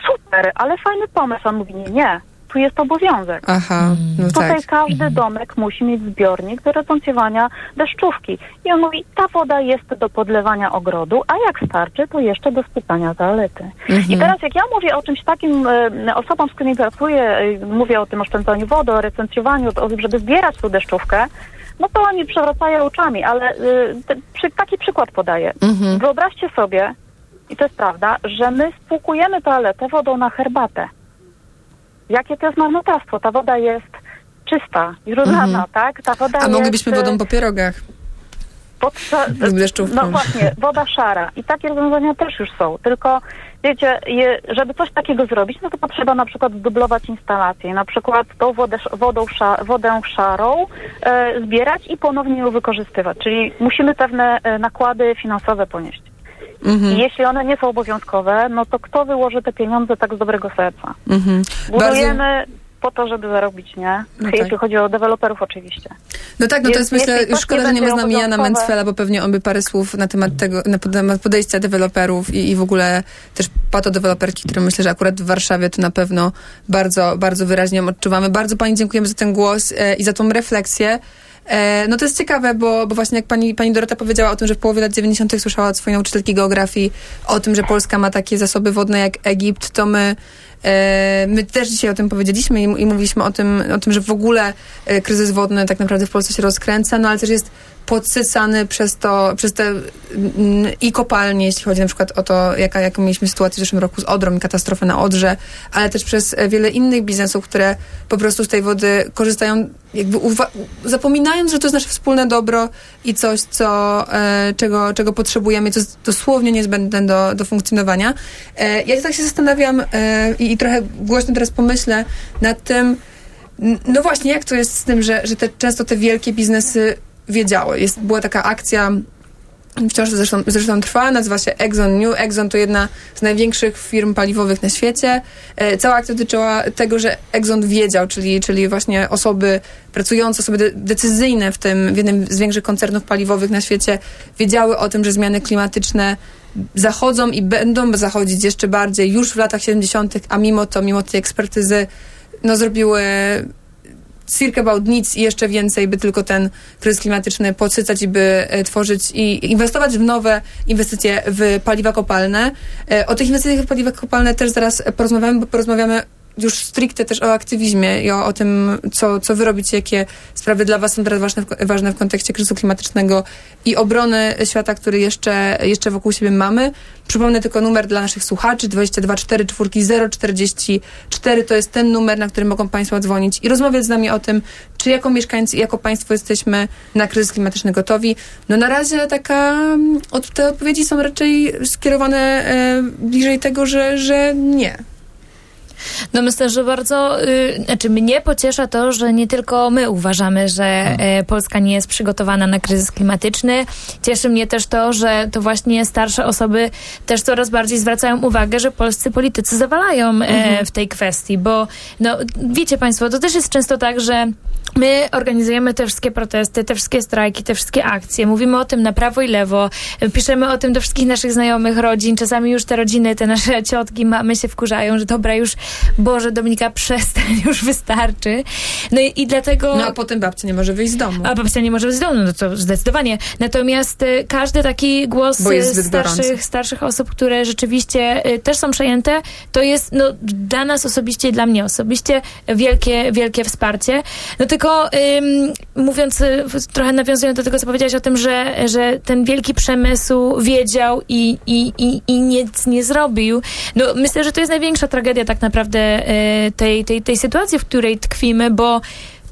Speaker 13: super, ale fajny pomysł. On mówi, nie, nie, tu jest obowiązek.
Speaker 2: Aha, no
Speaker 13: Tutaj
Speaker 2: tak.
Speaker 13: każdy domek musi mieć zbiornik do retencjonowania deszczówki. I on mówi, ta woda jest do podlewania ogrodu, a jak starczy, to jeszcze do spytania toalety.
Speaker 2: Mhm.
Speaker 13: I teraz jak ja mówię o czymś takim e, osobom, z którymi pracuję, e, mówię o tym oszczędzaniu wody, o retencjowaniu, o tym, żeby zbierać tą deszczówkę, no to oni przewracają oczami, ale e, te, przy, taki przykład podaję.
Speaker 2: Mhm.
Speaker 13: Wyobraźcie sobie, i to jest prawda, że my spłukujemy toaletę wodą na herbatę. Jakie to jest marnotrawstwo? Ta woda jest czysta, źródlana,
Speaker 2: Mhm.
Speaker 13: tak? Ta woda
Speaker 2: A
Speaker 13: jest...
Speaker 2: moglibyśmy wodą po pierogach. deszczówką.
Speaker 13: No właśnie, woda szara. I takie rozwiązania też już są. Tylko, wiecie, je, żeby coś takiego zrobić, no to potrzeba na przykład zdublować instalację. Na przykład tą wodę, wodą wodę szarą e, zbierać i ponownie ją wykorzystywać. Czyli musimy pewne e, nakłady finansowe ponieść.
Speaker 2: Mhm.
Speaker 13: I jeśli one nie są obowiązkowe, no to kto wyłoży te pieniądze tak z dobrego serca?
Speaker 2: Mhm. Bardzo...
Speaker 13: Budujemy po to, żeby zarobić, nie?
Speaker 2: No
Speaker 13: Jeśli
Speaker 2: tak.
Speaker 13: chodzi o deweloperów oczywiście.
Speaker 2: No tak, no to
Speaker 13: Więc
Speaker 2: jest myślę,
Speaker 13: jeśli
Speaker 2: szkoda, że nie ma z nami Jana Mencfela, bo pewnie on by parę słów na temat tego, na temat podejścia deweloperów i, i w ogóle też patodeweloperki, które myślę, że akurat w Warszawie to na pewno bardzo, bardzo wyraźnie odczuwamy. Bardzo Pani dziękujemy za ten głos e, i za tą refleksję. E, no to jest ciekawe, bo, bo właśnie jak pani, pani Dorota powiedziała o tym, że w połowie lat 90. słyszała od swojej nauczycielki geografii o tym, że Polska ma takie zasoby wodne jak Egipt, to my My też dzisiaj o tym powiedzieliśmy i, i mówiliśmy o tym, o tym, że w ogóle e, kryzys wodny tak naprawdę w Polsce się rozkręca, no ale też jest podsycany przez to, przez te mm, i kopalnie, jeśli chodzi na przykład o to, jaka, jaką mieliśmy sytuację w zeszłym roku z Odrą i katastrofę na Odrze, ale też przez e, wiele innych biznesów, które po prostu z tej wody korzystają, jakby zapominając, że to jest nasze wspólne dobro i coś, co, e, czego, czego potrzebujemy, co jest dosłownie niezbędne do, do funkcjonowania. E, ja tak się zastanawiam e, i, i trochę głośno teraz pomyślę nad tym, no właśnie, jak to jest z tym, że, że te, często te wielkie biznesy wiedziały. Jest, była taka akcja, wciąż zresztą, zresztą trwa, nazywa się Exxon New. Exxon to jedna z największych firm paliwowych na świecie. E, cała akcja dotyczyła tego, że Exxon wiedział, czyli, czyli właśnie osoby pracujące, osoby de- decyzyjne w tym, w jednym z większych koncernów paliwowych na świecie wiedziały o tym, że zmiany klimatyczne zachodzą i będą zachodzić jeszcze bardziej już w latach 70., a mimo to, mimo tej ekspertyzy, no zrobiły circa about nic i jeszcze więcej, by tylko ten kryzys klimatyczny podsycać i by e, tworzyć i inwestować w nowe inwestycje w paliwa kopalne. E, O tych inwestycjach w paliwa kopalne też zaraz porozmawiamy, bo porozmawiamy już stricte też o aktywizmie i o, o tym, co, co wy robicie, jakie sprawy dla was są teraz ważne w, ważne w kontekście kryzysu klimatycznego i obrony świata, który jeszcze, jeszcze wokół siebie mamy. Przypomnę tylko numer dla naszych słuchaczy 224 044 to jest ten numer, na który mogą Państwo dzwonić i rozmawiać z nami o tym, czy jako mieszkańcy jako państwo jesteśmy na kryzys klimatyczny gotowi. No na razie taka, te odpowiedzi są raczej skierowane e, bliżej tego, że, że nie.
Speaker 6: No myślę, że bardzo, y, znaczy mnie pociesza to, że nie tylko my uważamy, że e, Polska nie jest przygotowana na kryzys klimatyczny. Cieszy mnie też to, że to właśnie starsze osoby też coraz bardziej zwracają uwagę, że polscy politycy zawalają
Speaker 2: Mhm.
Speaker 6: w tej kwestii, bo no wiecie państwo, to też jest często tak, że My organizujemy te wszystkie protesty, te wszystkie strajki, te wszystkie akcje. Mówimy o tym na prawo i lewo. Piszemy o tym do wszystkich naszych znajomych, rodzin. Czasami już te rodziny, te nasze [LAUGHS] ciotki, mamy się wkurzają, że dobra, już Boże, Dominika, przestań, [LAUGHS] już wystarczy. No i, i dlatego...
Speaker 2: No a potem babcia nie może wyjść z domu.
Speaker 6: A babcia nie może wyjść z domu, no to zdecydowanie. Natomiast y, każdy taki głos y, starszych, starszych osób, które rzeczywiście y, też są przejęte, to jest no, dla nas osobiście i dla mnie osobiście wielkie, wielkie wsparcie. No tylko ym, mówiąc, y, trochę nawiązując do tego, co powiedziałaś o tym, że, że ten wielki przemysł wiedział i, i, i, i nic nie zrobił. No myślę, że to jest największa tragedia tak naprawdę y, tej, tej, tej sytuacji, w której tkwimy, bo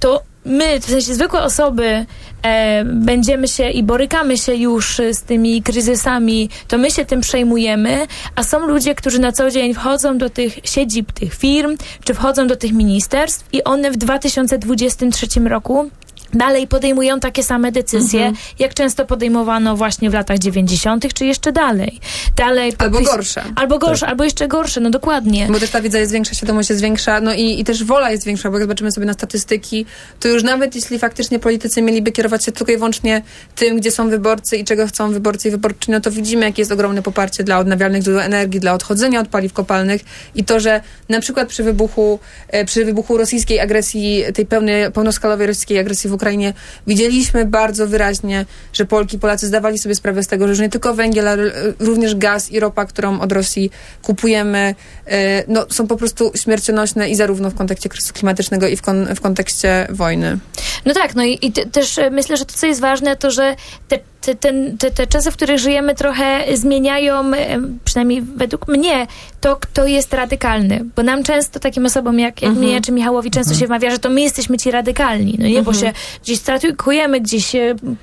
Speaker 6: to my, w sensie zwykłe osoby, e, będziemy się i borykamy się już z tymi kryzysami, to my się tym przejmujemy, a są ludzie, którzy na co dzień wchodzą do tych siedzib tych firm, czy wchodzą do tych ministerstw i one w 2023 roku dalej podejmują takie same decyzje,
Speaker 2: Mhm.
Speaker 6: jak często podejmowano właśnie w latach 90., czy jeszcze dalej. Dalej
Speaker 2: Albo gorsze.
Speaker 6: Albo gorsze, albo jeszcze gorsze, no dokładnie.
Speaker 2: Bo też ta wiedza jest większa, świadomość jest większa, no i, i też wola jest większa, bo jak zobaczymy sobie na statystyki, to już nawet jeśli faktycznie politycy mieliby kierować się tylko i wyłącznie tym, gdzie są wyborcy i czego chcą wyborcy i wyborczynie, no to widzimy, jakie jest ogromne poparcie dla odnawialnych źródeł energii, dla odchodzenia od paliw kopalnych i to, że na przykład przy wybuchu, e, przy wybuchu rosyjskiej agresji, tej pełnej, pełnoskalowej rosyjskiej agresji w Ukrainie, widzieliśmy bardzo wyraźnie, że Polki, Polacy zdawali sobie sprawę z tego, że już nie tylko węgiel, ale również gaz i ropa, którą od Rosji kupujemy, e, no, są po prostu śmiercionośne i zarówno w kontekście kryzysu klimatycznego i w, kon, w kontekście wojny.
Speaker 6: No tak, no i, i te, też e, myślę, że to, co jest ważne, to że te, te, ten, te, te czasy, w których żyjemy, trochę zmieniają, przynajmniej według mnie, to, kto jest radykalny. Bo nam często, takim osobom jak, jak
Speaker 2: Mhm.
Speaker 6: mnie czy Michałowi, często się wmawia, że to my jesteśmy ci radykalni. No nie, bo
Speaker 2: Mhm.
Speaker 6: się gdzieś stratujkujemy, gdzieś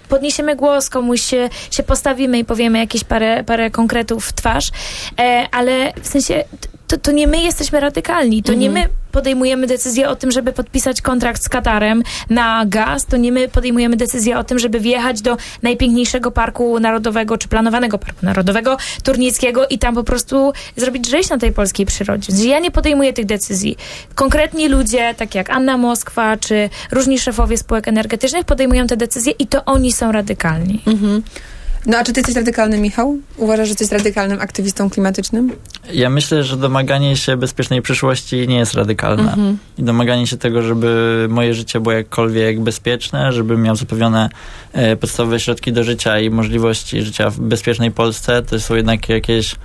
Speaker 6: podniesiemy głos, komuś się, się postawimy i powiemy jakieś parę, parę konkretów w twarz. E, ale w sensie, to, to nie my jesteśmy radykalni. To nie my
Speaker 2: Mhm.
Speaker 6: podejmujemy decyzję o tym, żeby podpisać kontrakt z Katarem na gaz, to nie my podejmujemy decyzję o tym, żeby wjechać do najpiękniejszego parku narodowego, czy planowanego parku narodowego, turnickiego i tam po prostu zrobić rzeź na tej polskiej przyrodzie. Więc Ja nie podejmuję tych decyzji. Konkretni ludzie, tak jak Anna Moskwa, czy różni szefowie spółek energetycznych podejmują te decyzje i to oni są radykalni.
Speaker 2: Mhm. No a czy ty jesteś radykalny, Michał? Uważasz, że jesteś radykalnym aktywistą klimatycznym?
Speaker 4: Ja myślę, że domaganie się bezpiecznej przyszłości nie jest radykalne.
Speaker 2: Mhm.
Speaker 4: I domaganie się tego, żeby moje życie było jakkolwiek bezpieczne, żebym miał zapewnione e, podstawowe środki do życia i możliwości życia w bezpiecznej Polsce, to są jednak jakieś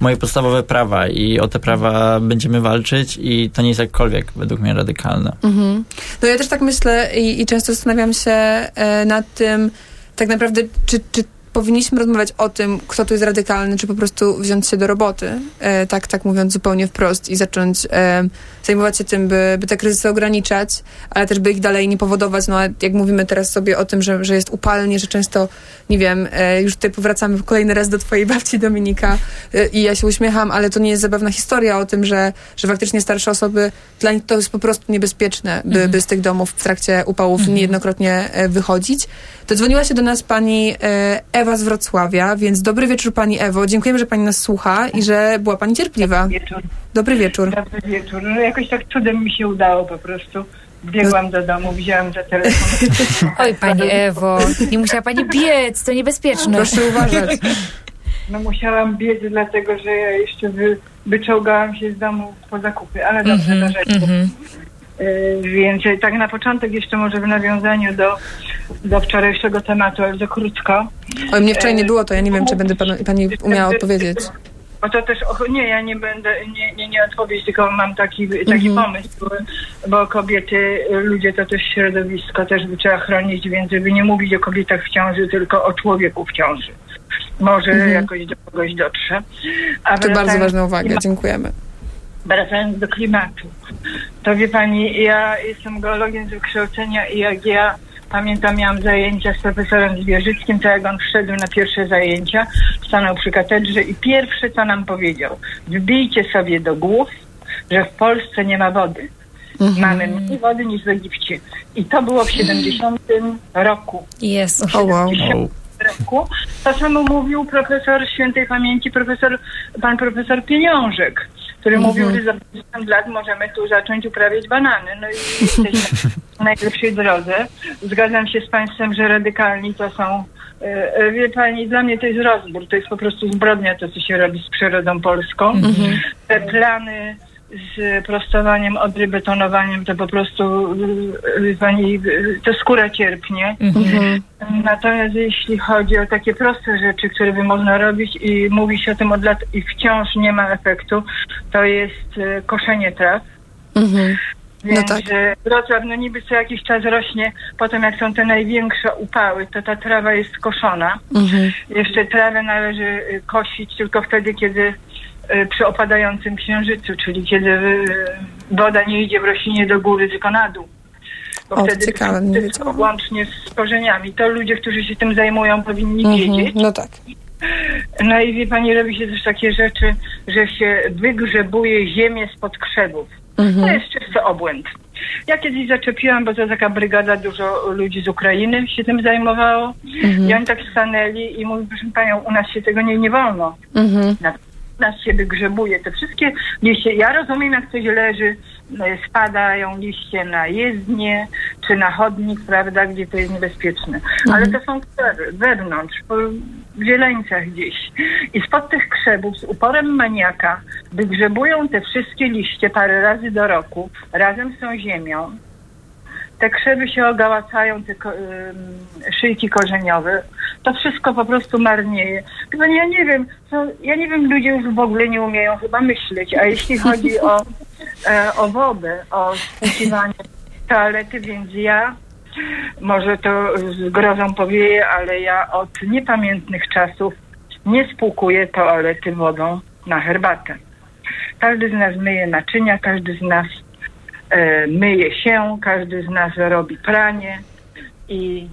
Speaker 4: moje podstawowe prawa i o te prawa będziemy walczyć i to nie jest jakkolwiek według mnie radykalne.
Speaker 2: Mhm. No ja też tak myślę i, i często zastanawiam się e, nad tym, tak naprawdę, czy, czy powinniśmy rozmawiać o tym, kto tu jest radykalny, czy po prostu wziąć się do roboty, e, tak, tak mówiąc zupełnie wprost i zacząć e, zajmować się tym, by, by te kryzysy ograniczać, ale też by ich dalej nie powodować. No a jak mówimy teraz sobie o tym, że, że jest upalnie, że często, nie wiem, e, już tutaj powracamy kolejny raz do twojej babci Dominika e, i ja się uśmiecham, ale to nie jest zabawna historia o tym, że, że faktycznie starsze osoby, dla nich to jest po prostu niebezpieczne, by, by z tych domów w trakcie upałów niejednokrotnie e, wychodzić. Dodzwoniła się do nas pani e, Ewa z Wrocławia, więc dobry wieczór pani Ewo. Dziękujemy, że pani nas słucha i że była pani cierpliwa.
Speaker 15: Wieczór.
Speaker 2: Dobry wieczór.
Speaker 15: Dobry wieczór. No jakoś tak cudem mi się udało po prostu. Biegłam do domu, wzięłam za telefon. [LAUGHS]
Speaker 6: Oj, pani Ewo, nie musiała pani biec, to niebezpieczne.
Speaker 2: Proszę uważać.
Speaker 15: No musiałam biec, dlatego że ja jeszcze wy, wyczołgałam się z domu po zakupy, ale dobrze do rzeczy. Y, Więc tak na początek jeszcze może w nawiązaniu do, do wczorajszego tematu, ale za krótko.
Speaker 2: Oj, mnie wczoraj nie było, to ja nie wiem, czy będę panu, pani umiała odpowiedzieć.
Speaker 15: Bo to też, och, nie, ja nie będę, nie, nie, nie odpowiedź, tylko mam taki, taki
Speaker 2: Mhm.
Speaker 15: pomysł, bo kobiety, ludzie to też środowisko, też by trzeba chronić, więc żeby nie mówić o kobietach w ciąży, tylko o człowieku w ciąży. Może
Speaker 2: Mhm.
Speaker 15: jakoś do kogoś dotrze. A
Speaker 2: To bardzo ważna uwaga, dziękujemy.
Speaker 15: Wracając do klimatu, to wie pani, ja jestem geologiem z wykształcenia i jak ja pamiętam, miałam zajęcia z profesorem Zwierzyckim, to jak on wszedł na pierwsze zajęcia, stanął przy katedrze i pierwsze, co nam powiedział, wbijcie sobie do głów, że w Polsce nie ma wody. Mamy mniej wody niż w Egipcie. I to było w 70 roku.
Speaker 6: Jest.
Speaker 2: O wow.
Speaker 15: roku. To samo mówił profesor świętej pamięci, profesor, pan profesor Pieniążek, który
Speaker 2: Mhm.
Speaker 15: mówił, że za 50 lat możemy tu zacząć uprawiać banany. No i [LAUGHS] jesteśmy na najlepszej drodze. Zgadzam się z państwem, że radykalni to są e, e, Wie pani, dla mnie to jest rozbór, to jest po prostu zbrodnia to, co się robi z przyrodą polską.
Speaker 2: Mhm.
Speaker 15: Te plany z prostowaniem, odrybetonowaniem, to po prostu y, y, pani, y, to skóra cierpnie.
Speaker 2: Mhm.
Speaker 15: Natomiast jeśli chodzi o takie proste rzeczy, które by można robić i mówi się o tym od lat i wciąż nie ma efektu, to jest koszenie traw.
Speaker 2: Mhm.
Speaker 15: Więc
Speaker 2: No tak.
Speaker 15: Wrocław no niby co jakiś czas rośnie, potem jak są te największe upały, to ta trawa jest koszona.
Speaker 2: Mhm.
Speaker 15: Jeszcze trawę należy kosić tylko wtedy, kiedy przy opadającym księżycu, czyli kiedy y, woda nie idzie w roślinie do góry, tylko na dół. Bo
Speaker 2: O,
Speaker 15: wtedy
Speaker 2: ciekawe, nie wiedziałam.
Speaker 15: łącznie z korzeniami. To ludzie, którzy się tym zajmują, powinni
Speaker 2: Mhm,
Speaker 15: wiedzieć.
Speaker 2: no tak.
Speaker 15: No i wie pani, robi się też takie rzeczy, że się wygrzebuje ziemię spod krzewów.
Speaker 2: Mhm.
Speaker 15: To jest czysty obłęd. Ja kiedyś zaczepiłam, bo to taka brygada, dużo ludzi z Ukrainy się tym zajmowało.
Speaker 2: Mhm.
Speaker 15: I oni tak stanęli i mówią, proszę panią, u nas się tego nie, nie wolno.
Speaker 2: Mhm.
Speaker 15: Na, nas się wygrzebuje. Te wszystkie liście, ja rozumiem, jak coś leży, no, spadają liście na jezdnię, czy na chodnik, prawda, gdzie to jest niebezpieczne. Ale to są krzewy, wewnątrz, po zieleńcach gdzieś. I spod tych krzewów z uporem maniaka wygrzebują te wszystkie liście parę razy do roku, razem z tą ziemią. Te krzewy się ogałacają, te ko- szyjki korzeniowe. To wszystko po prostu marnieje. Chyba ja nie wiem, ja nie wiem, ludzie już w ogóle nie umieją chyba myśleć. A jeśli chodzi o, e, o wodę, o spłukiwanie toalety, więc ja, może to z grozą powieje, ale ja od niepamiętnych czasów nie spłukuję toalety wodą na herbatę. Każdy z nas myje naczynia, każdy z nas myje się, każdy z nas robi pranie i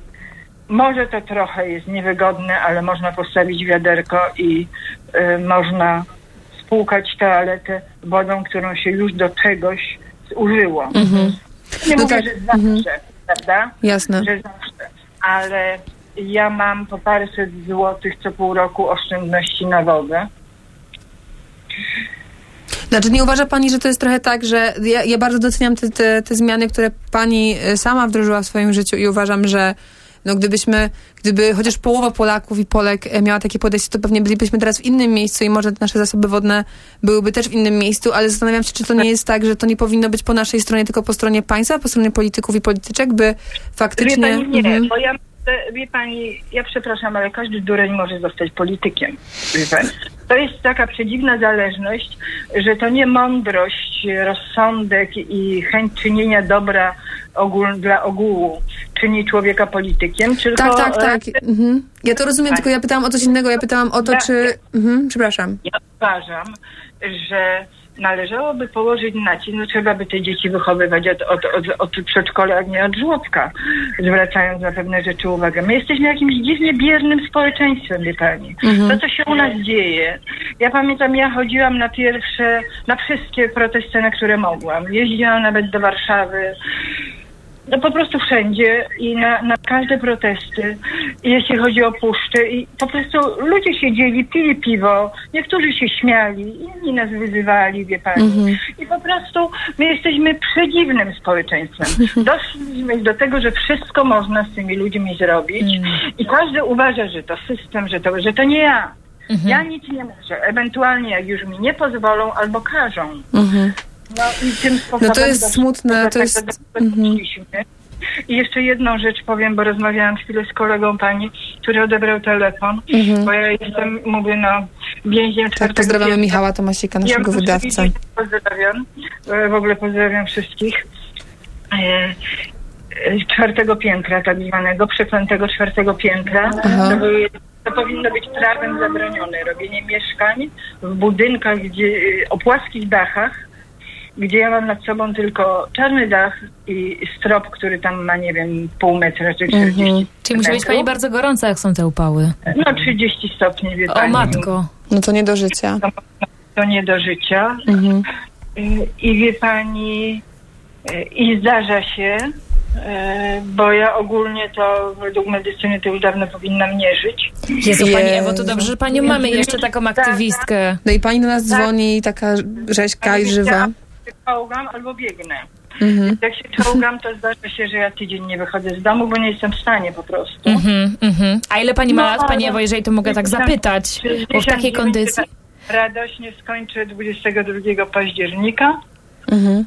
Speaker 15: może to trochę jest niewygodne, ale można postawić wiaderko i e, można spłukać toaletę wodą, którą się już do czegoś zużyło.
Speaker 2: Mhm.
Speaker 15: Nie
Speaker 2: No
Speaker 15: mówię,
Speaker 2: tak,
Speaker 15: że zawsze, prawda?
Speaker 2: Jasne.
Speaker 15: Że zawsze, ale ja mam po paręset złotych co pół roku oszczędności na wodę.
Speaker 2: Znaczy nie uważa pani, że to jest trochę tak, że ja, ja bardzo doceniam te, te, te zmiany, które pani y, sama wdrożyła w swoim życiu i uważam, że no gdybyśmy, gdyby chociaż połowa Polaków i Polek e, miała takie podejście, to pewnie bylibyśmy teraz w innym miejscu i może nasze zasoby wodne byłyby też w innym miejscu, ale zastanawiam się, czy to nie jest tak, że to nie powinno być po naszej stronie, tylko po stronie państwa, po stronie polityków i polityczek, by faktycznie...
Speaker 15: Pani, nie,
Speaker 2: Mhm.
Speaker 15: bo ja wie pani, ja przepraszam, ale każdy dureń może zostać politykiem. To jest taka przedziwna zależność, że to nie mądrość, rozsądek i chęć czynienia dobra ogól, dla ogółu czyni człowieka politykiem, tylko...
Speaker 2: Tak, tak, tak.
Speaker 15: e,
Speaker 2: Mhm. Ja to rozumiem, tylko ja pytałam o coś innego. Ja pytałam o to,
Speaker 15: Tak.
Speaker 2: czy... Mhm, przepraszam.
Speaker 15: Ja uważam, że należałoby położyć nacisk, no trzeba by te dzieci wychowywać od, od, od, od przedszkola, a nie od żłobka, zwracając na pewne rzeczy uwagę. My jesteśmy jakimś dziwnie biernym społeczeństwem, wie pani.
Speaker 2: Mhm.
Speaker 15: To, co się u nas dzieje. Ja pamiętam, ja chodziłam na pierwsze, na wszystkie protesty, na które mogłam. Jeździłam nawet do Warszawy. No po prostu wszędzie i na, na każde protesty, jeśli chodzi o puszczy i po prostu ludzie siedzieli, pili piwo, niektórzy się śmiali, inni nas wyzywali, wie pani.
Speaker 2: Mhm.
Speaker 15: I po prostu my jesteśmy przedziwnym społeczeństwem. Doszliśmy do tego, że wszystko można z tymi ludźmi zrobić i każdy uważa, że to system, że to, że to nie ja. Ja nic nie muszę. Ewentualnie jak już mi nie pozwolą albo każą.
Speaker 2: Mhm.
Speaker 15: No i tym sposobem...
Speaker 2: No to jest smutne, to jest-
Speaker 15: tego doszliśmy. I jeszcze jedną rzecz powiem, bo rozmawiałam chwilę z kolegą pani, który odebrał telefon,
Speaker 2: Mhm.
Speaker 15: bo ja jestem, mówię, no, więźniem
Speaker 2: Tak, pozdrawiamy
Speaker 15: piętra.
Speaker 2: Michała Tomasika, naszego
Speaker 15: ja
Speaker 2: wydawcę.
Speaker 15: Pozdrawiam. E, W ogóle pozdrawiam wszystkich. E, Czwartego piętra, tak zwanego, przeklętego czwartego piętra.
Speaker 2: Aha.
Speaker 15: To, były, to powinno być prawem zabronione. Robienie mieszkań w budynkach, gdzie, e, o płaskich dachach, gdzie ja mam nad sobą tylko czarny dach i strop, który tam ma, nie wiem, pół metra czy 40
Speaker 6: Mhm. Czyli musi być pani bardzo gorąca, jak są te upały.
Speaker 15: No 30 stopni, wie
Speaker 6: O
Speaker 15: pani.
Speaker 6: matko.
Speaker 2: No to nie do życia.
Speaker 15: To nie do życia.
Speaker 2: Mhm.
Speaker 15: Y, I wie pani, y, i zdarza się, y, bo ja ogólnie to według medycyny to już dawno powinnam nie żyć.
Speaker 6: Jezu, pani. Ewo, to dobrze, że panią mamy jeszcze taką aktywistkę.
Speaker 2: No i pani do nas dzwoni, taka rzeźka i żywa.
Speaker 15: Się czołgam albo biegnę.
Speaker 2: Mhm.
Speaker 15: Jak się czołgam, to zdarza się, że ja tydzień nie wychodzę z domu, bo nie jestem w stanie po prostu.
Speaker 6: Mhm, mhm. A ile pani ma
Speaker 15: No,
Speaker 6: lat, pani Ewo, jeżeli to mogę tak zapytać? Bo w takiej
Speaker 15: 69
Speaker 6: kondycji?
Speaker 15: Radośnie skończę 22 października.
Speaker 2: Mhm.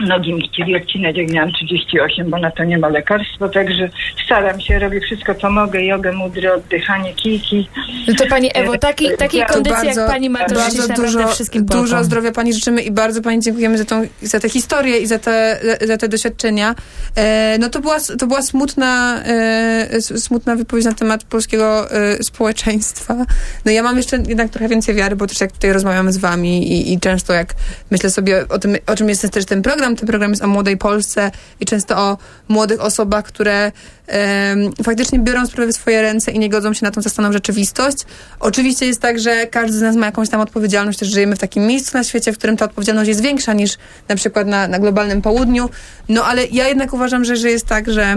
Speaker 15: Nogi mi chcieli odcinać, jak miałam 38, bo na to nie ma lekarstwa, także staram się, robię wszystko, co mogę, jogę, mudry, oddychanie, kijki.
Speaker 6: No to pani Ewo, taki, takiej
Speaker 15: Ja-
Speaker 6: kondycji
Speaker 2: bardzo,
Speaker 6: jak pani ma, to
Speaker 2: bardzo dużo,
Speaker 6: wszystkim
Speaker 2: dużo zdrowia pani życzymy i bardzo pani dziękujemy za, tą, za tę historię i za te, za te doświadczenia. E, no to była, to była smutna, e, smutna wypowiedź na temat polskiego e, społeczeństwa. No ja mam jeszcze jednak trochę więcej wiary, bo też jak tutaj rozmawiamy z wami i, i często jak myślę sobie o tym, o czym jest też ten program, ten program jest o młodej Polsce i często o młodych osobach, które em, faktycznie biorą sprawę w swoje ręce i nie godzą się na tą zastaną rzeczywistość. Oczywiście jest tak, że każdy z nas ma jakąś tam odpowiedzialność, też żyjemy w takim miejscu na świecie, w którym ta odpowiedzialność jest większa niż na przykład na, na globalnym południu. No ale ja jednak uważam, że, że jest tak, że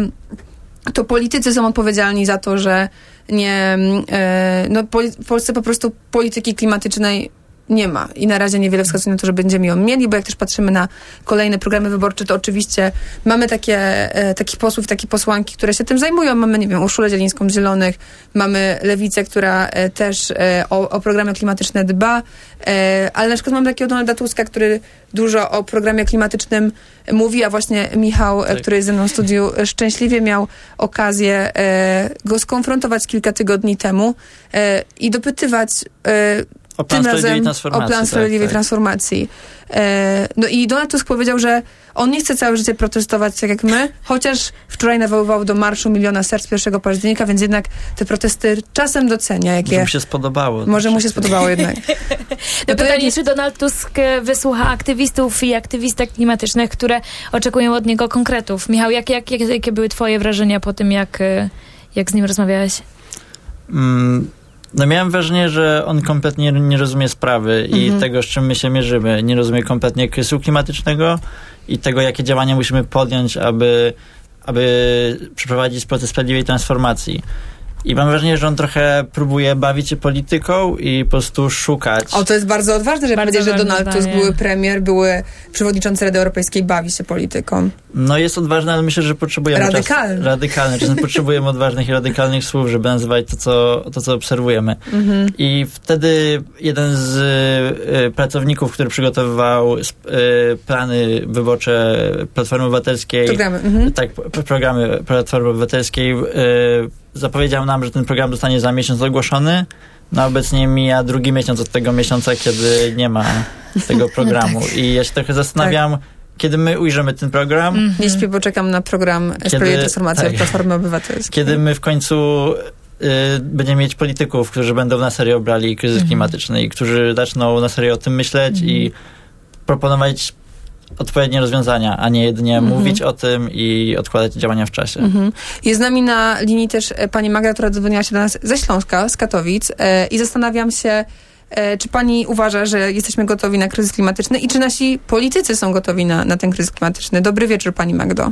Speaker 2: to politycy są odpowiedzialni za to, że nie, e, no w Polsce po prostu polityki klimatycznej nie ma i na razie niewiele wskazuje na to, że będziemy ją mieli, bo jak też patrzymy na kolejne programy wyborcze, to oczywiście mamy takie, e, takich posłów, takie posłanki, które się tym zajmują. Mamy, nie wiem, Urszulę Zielińską z Zielonych, mamy Lewicę, która e, też e, o, o programy klimatyczne dba, e, ale na przykład mamy takiego Donalda Tuska, który dużo o programie klimatycznym mówi, a właśnie Michał, e, który jest ze mną w studiu, szczęśliwie miał okazję e, go skonfrontować kilka tygodni temu i dopytywać
Speaker 4: O plan
Speaker 2: tym
Speaker 4: sprawiedliwej
Speaker 2: razem
Speaker 4: transformacji,
Speaker 2: o plan
Speaker 4: tak,
Speaker 2: sprawiedliwej
Speaker 4: tak.
Speaker 2: transformacji. E, no i Donald Tusk powiedział, że on nie chce całe życie protestować tak jak my, chociaż wczoraj nawoływał do marszu Miliona Serc 1 października, więc jednak te protesty czasem docenia,
Speaker 4: Może
Speaker 2: jakie...
Speaker 4: mu się spodobało.
Speaker 2: Może mu się spodobało [LAUGHS] jednak.
Speaker 6: No
Speaker 2: to
Speaker 6: pytanie,
Speaker 2: jak-
Speaker 6: czy Donald Tusk e, wysłucha aktywistów i aktywistek klimatycznych, które oczekują od niego konkretów. Michał, jak, jak, jak, jakie były twoje wrażenia po tym, jak, e, jak z nim rozmawiałeś?
Speaker 4: Mm, no miałem wrażenie, że on kompletnie nie rozumie sprawy i
Speaker 6: Mhm.
Speaker 4: tego, z czym my się mierzymy. Nie rozumie kompletnie kryzysu klimatycznego i tego, jakie działania musimy podjąć, aby, aby przeprowadzić proces sprawiedliwej transformacji. I mam wrażenie, że on trochę próbuje bawić się polityką i po prostu szukać.
Speaker 2: O, to jest bardzo odważne, że powiedzieć, że Donald Tusk, były premier, były przewodniczący Rady Europejskiej, bawi się polityką.
Speaker 4: No jest odważny, ale myślę, że potrzebujemy
Speaker 2: Radykalny.
Speaker 4: Czas, radykalny. Czasem [LAUGHS] potrzebujemy odważnych i radykalnych słów, żeby nazywać to, co, to, co obserwujemy.
Speaker 2: Mhm.
Speaker 4: I wtedy jeden z y, pracowników, który przygotowywał y, plany wyborcze Platformy Obywatelskiej,
Speaker 2: Programy, mhm.
Speaker 4: tak, programy Platformy Obywatelskiej, y, zapowiedział nam, że ten program zostanie za miesiąc ogłoszony. No obecnie mija drugi miesiąc od tego miesiąca, kiedy nie ma [LAUGHS] tego programu. I ja się trochę zastanawiam, kiedy my ujrzymy ten program,
Speaker 2: Nie śpię, bo czekam na program Sprawiedliwej Transformacji
Speaker 4: tak.
Speaker 2: od Platformy Obywatelskiej.
Speaker 4: kiedy my w końcu y, będziemy mieć polityków, którzy będą na serio brali kryzys
Speaker 2: Mhm.
Speaker 4: klimatyczny i którzy zaczną na serio o tym myśleć i proponować odpowiednie rozwiązania, a nie jedynie
Speaker 2: Mhm.
Speaker 4: mówić o tym i odkładać działania w czasie.
Speaker 2: Mhm. Jest z nami na linii też e, pani Magda, która dzwoniła się do nas ze Śląska, z Katowic e, i zastanawiam się, e, czy pani uważa, że jesteśmy gotowi na kryzys klimatyczny i czy nasi politycy są gotowi na, na ten kryzys klimatyczny? Dobry wieczór pani Magdo.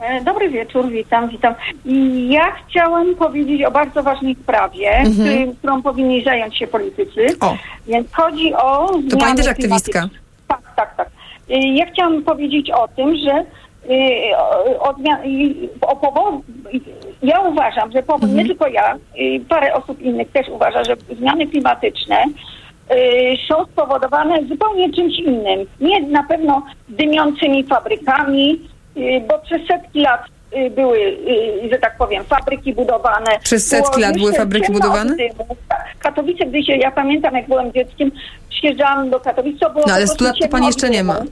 Speaker 16: E, Dobry wieczór, witam, witam. I Ja chciałam powiedzieć o bardzo ważnej sprawie,
Speaker 2: Mhm.
Speaker 16: którym- którą powinni zająć się politycy.
Speaker 2: O.
Speaker 16: Więc chodzi o
Speaker 2: To pani też aktywistka.
Speaker 16: Tak, tak, tak. Y, Ja chciałam powiedzieć o tym, że y, o, powodu, ja uważam, że powód, nie tylko ja, y, parę osób innych też uważa, że zmiany klimatyczne są spowodowane zupełnie czymś innym. Nie na pewno dymiącymi fabrykami, bo przez setki lat były, y, że tak powiem, fabryki budowane.
Speaker 2: Przez setki lat były fabryki budowane?
Speaker 16: Katowice, gdy się, ja pamiętam jak byłem dzieckiem, przyjeżdżałam do Katowic, to było
Speaker 2: No ale
Speaker 16: po
Speaker 2: 100
Speaker 16: prostu
Speaker 2: lat to pani jeszcze nie ma.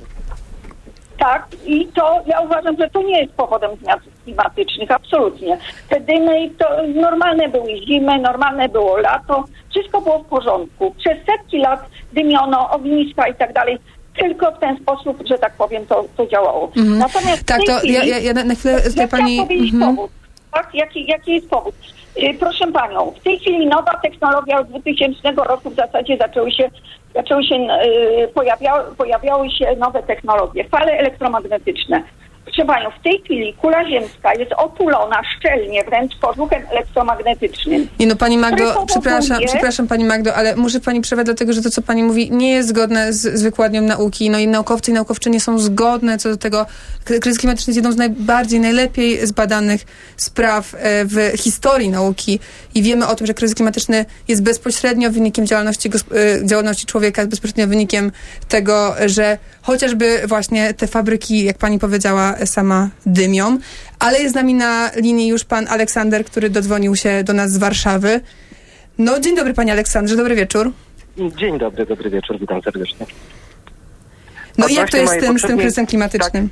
Speaker 16: Tak, i to ja uważam, że to nie jest powodem zmian klimatycznych, absolutnie. Te dymy to normalne były zimy, normalne było lato, wszystko było w porządku. Przez setki lat dymiono, ogniska i tak dalej. Tylko w ten sposób, że tak powiem, to, to działało.
Speaker 2: Mhm.
Speaker 16: Natomiast
Speaker 2: Tak, to
Speaker 16: chwili,
Speaker 2: ja, ja, ja na chwilę
Speaker 16: ja
Speaker 2: pani...
Speaker 16: powiedzieć
Speaker 2: Mhm.
Speaker 16: powód. Tak? Jaki, jaki jest powód? Y, Proszę panią, w tej chwili nowa technologia od 2000 roku w zasadzie zaczęły się, zaczęły się y, pojawiały, pojawiały się nowe technologie, fale elektromagnetyczne. Proszę panią, w tej chwili kula ziemska jest otulona szczelnie wręcz podmuchem elektromagnetycznym.
Speaker 2: Nie no, pani Magdo, przepraszam, przepraszam pani Magdo, ale muszę pani przerwać, dlatego że to, co pani mówi, nie jest zgodne z, z wykładnią nauki. No i naukowcy i naukowczynie są zgodne co do tego. Kry- Kryzys klimatyczny jest jedną z najbardziej, najlepiej zbadanych spraw e, w historii nauki i wiemy o tym, że kryzys klimatyczny jest bezpośrednio wynikiem działalności, e, działalności człowieka, jest bezpośrednio wynikiem tego, że chociażby właśnie te fabryki, jak pani powiedziała, sama dymią. Ale jest z nami na linii już pan Aleksander, który dodzwonił się do nas z Warszawy. No, dzień dobry panie Aleksandrze, dobry wieczór.
Speaker 17: Dzień dobry, dobry wieczór, witam serdecznie.
Speaker 2: No i jak to jest z tym, z tym kryzysem klimatycznym?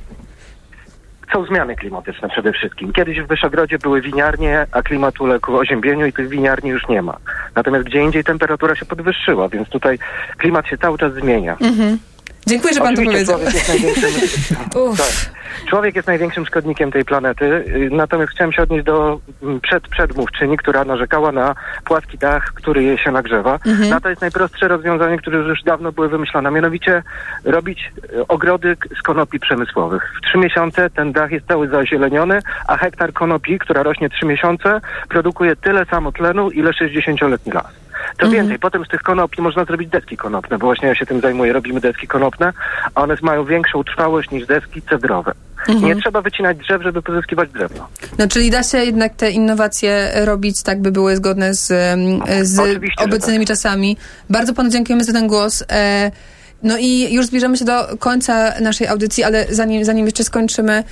Speaker 17: Są zmiany klimatyczne przede wszystkim. Kiedyś w Wyszogrodzie były winiarnie, a klimat uległ oziębieniu i tych winiarni już nie ma. Natomiast gdzie indziej temperatura się podwyższyła, więc tutaj klimat się cały czas zmienia.
Speaker 2: Mhm. Dziękuję, że pan to
Speaker 17: Oczywiście
Speaker 2: powiedział.
Speaker 17: człowiek jest największym, [LAUGHS] tak. człowiek jest największym szkodnikiem tej planety, natomiast chciałem się odnieść do mm, przed, przedmówczyni, która narzekała na płaski dach, który jej się nagrzewa.
Speaker 18: Mhm.
Speaker 17: Na to jest najprostsze rozwiązanie, które już dawno były wymyślone, mianowicie robić y, ogrody z konopi przemysłowych. W trzy miesiące ten dach jest cały zazieleniony, a hektar konopi, która rośnie trzy miesiące, produkuje tyle samo tlenu, ile 60-letni las. Co
Speaker 18: Mhm.
Speaker 17: więcej, potem z tych konopi można zrobić deski konopne, bo właśnie ja się tym zajmuję, robimy deski konopne, a one mają większą trwałość niż deski cedrowe.
Speaker 2: Mhm.
Speaker 17: Nie trzeba wycinać drzew, żeby pozyskiwać drewno.
Speaker 2: No, czyli da się jednak te innowacje robić tak, by były zgodne z, z
Speaker 17: Oczywiście,
Speaker 2: obecnymi czasami. Bardzo panu dziękujemy za ten głos. E, no i już zbliżamy się do końca naszej audycji, ale zanim, zanim jeszcze skończymy,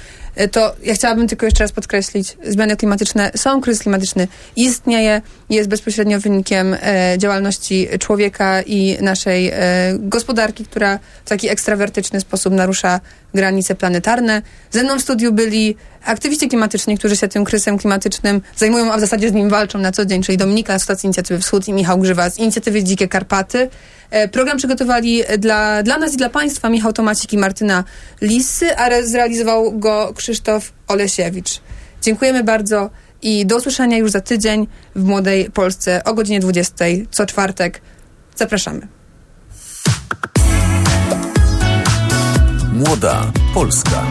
Speaker 2: to ja chciałabym tylko jeszcze raz podkreślić, zmiany klimatyczne są, kryzys klimatyczny istnieje, jest bezpośrednio wynikiem e, działalności człowieka i naszej e, gospodarki, która w taki ekstrawertyczny sposób narusza granice planetarne. Ze mną w studiu byli aktywiści klimatyczni, którzy się tym kryzysem klimatycznym zajmują, a w zasadzie z nim walczą na co dzień, czyli Dominika z Stacji Inicjatywy Wschód i Michał Grzywa z Inicjatywy Dzikie Karpaty. E, Program przygotowali dla, dla nas i dla Państwa Michał Tomacik i Martyna Lisy, a re- zrealizował go Krzysztof Olesiewicz. Dziękujemy bardzo i do usłyszenia już za tydzień w Młodej Polsce o godzinie 20 co czwartek. Zapraszamy.
Speaker 8: Młoda Polska.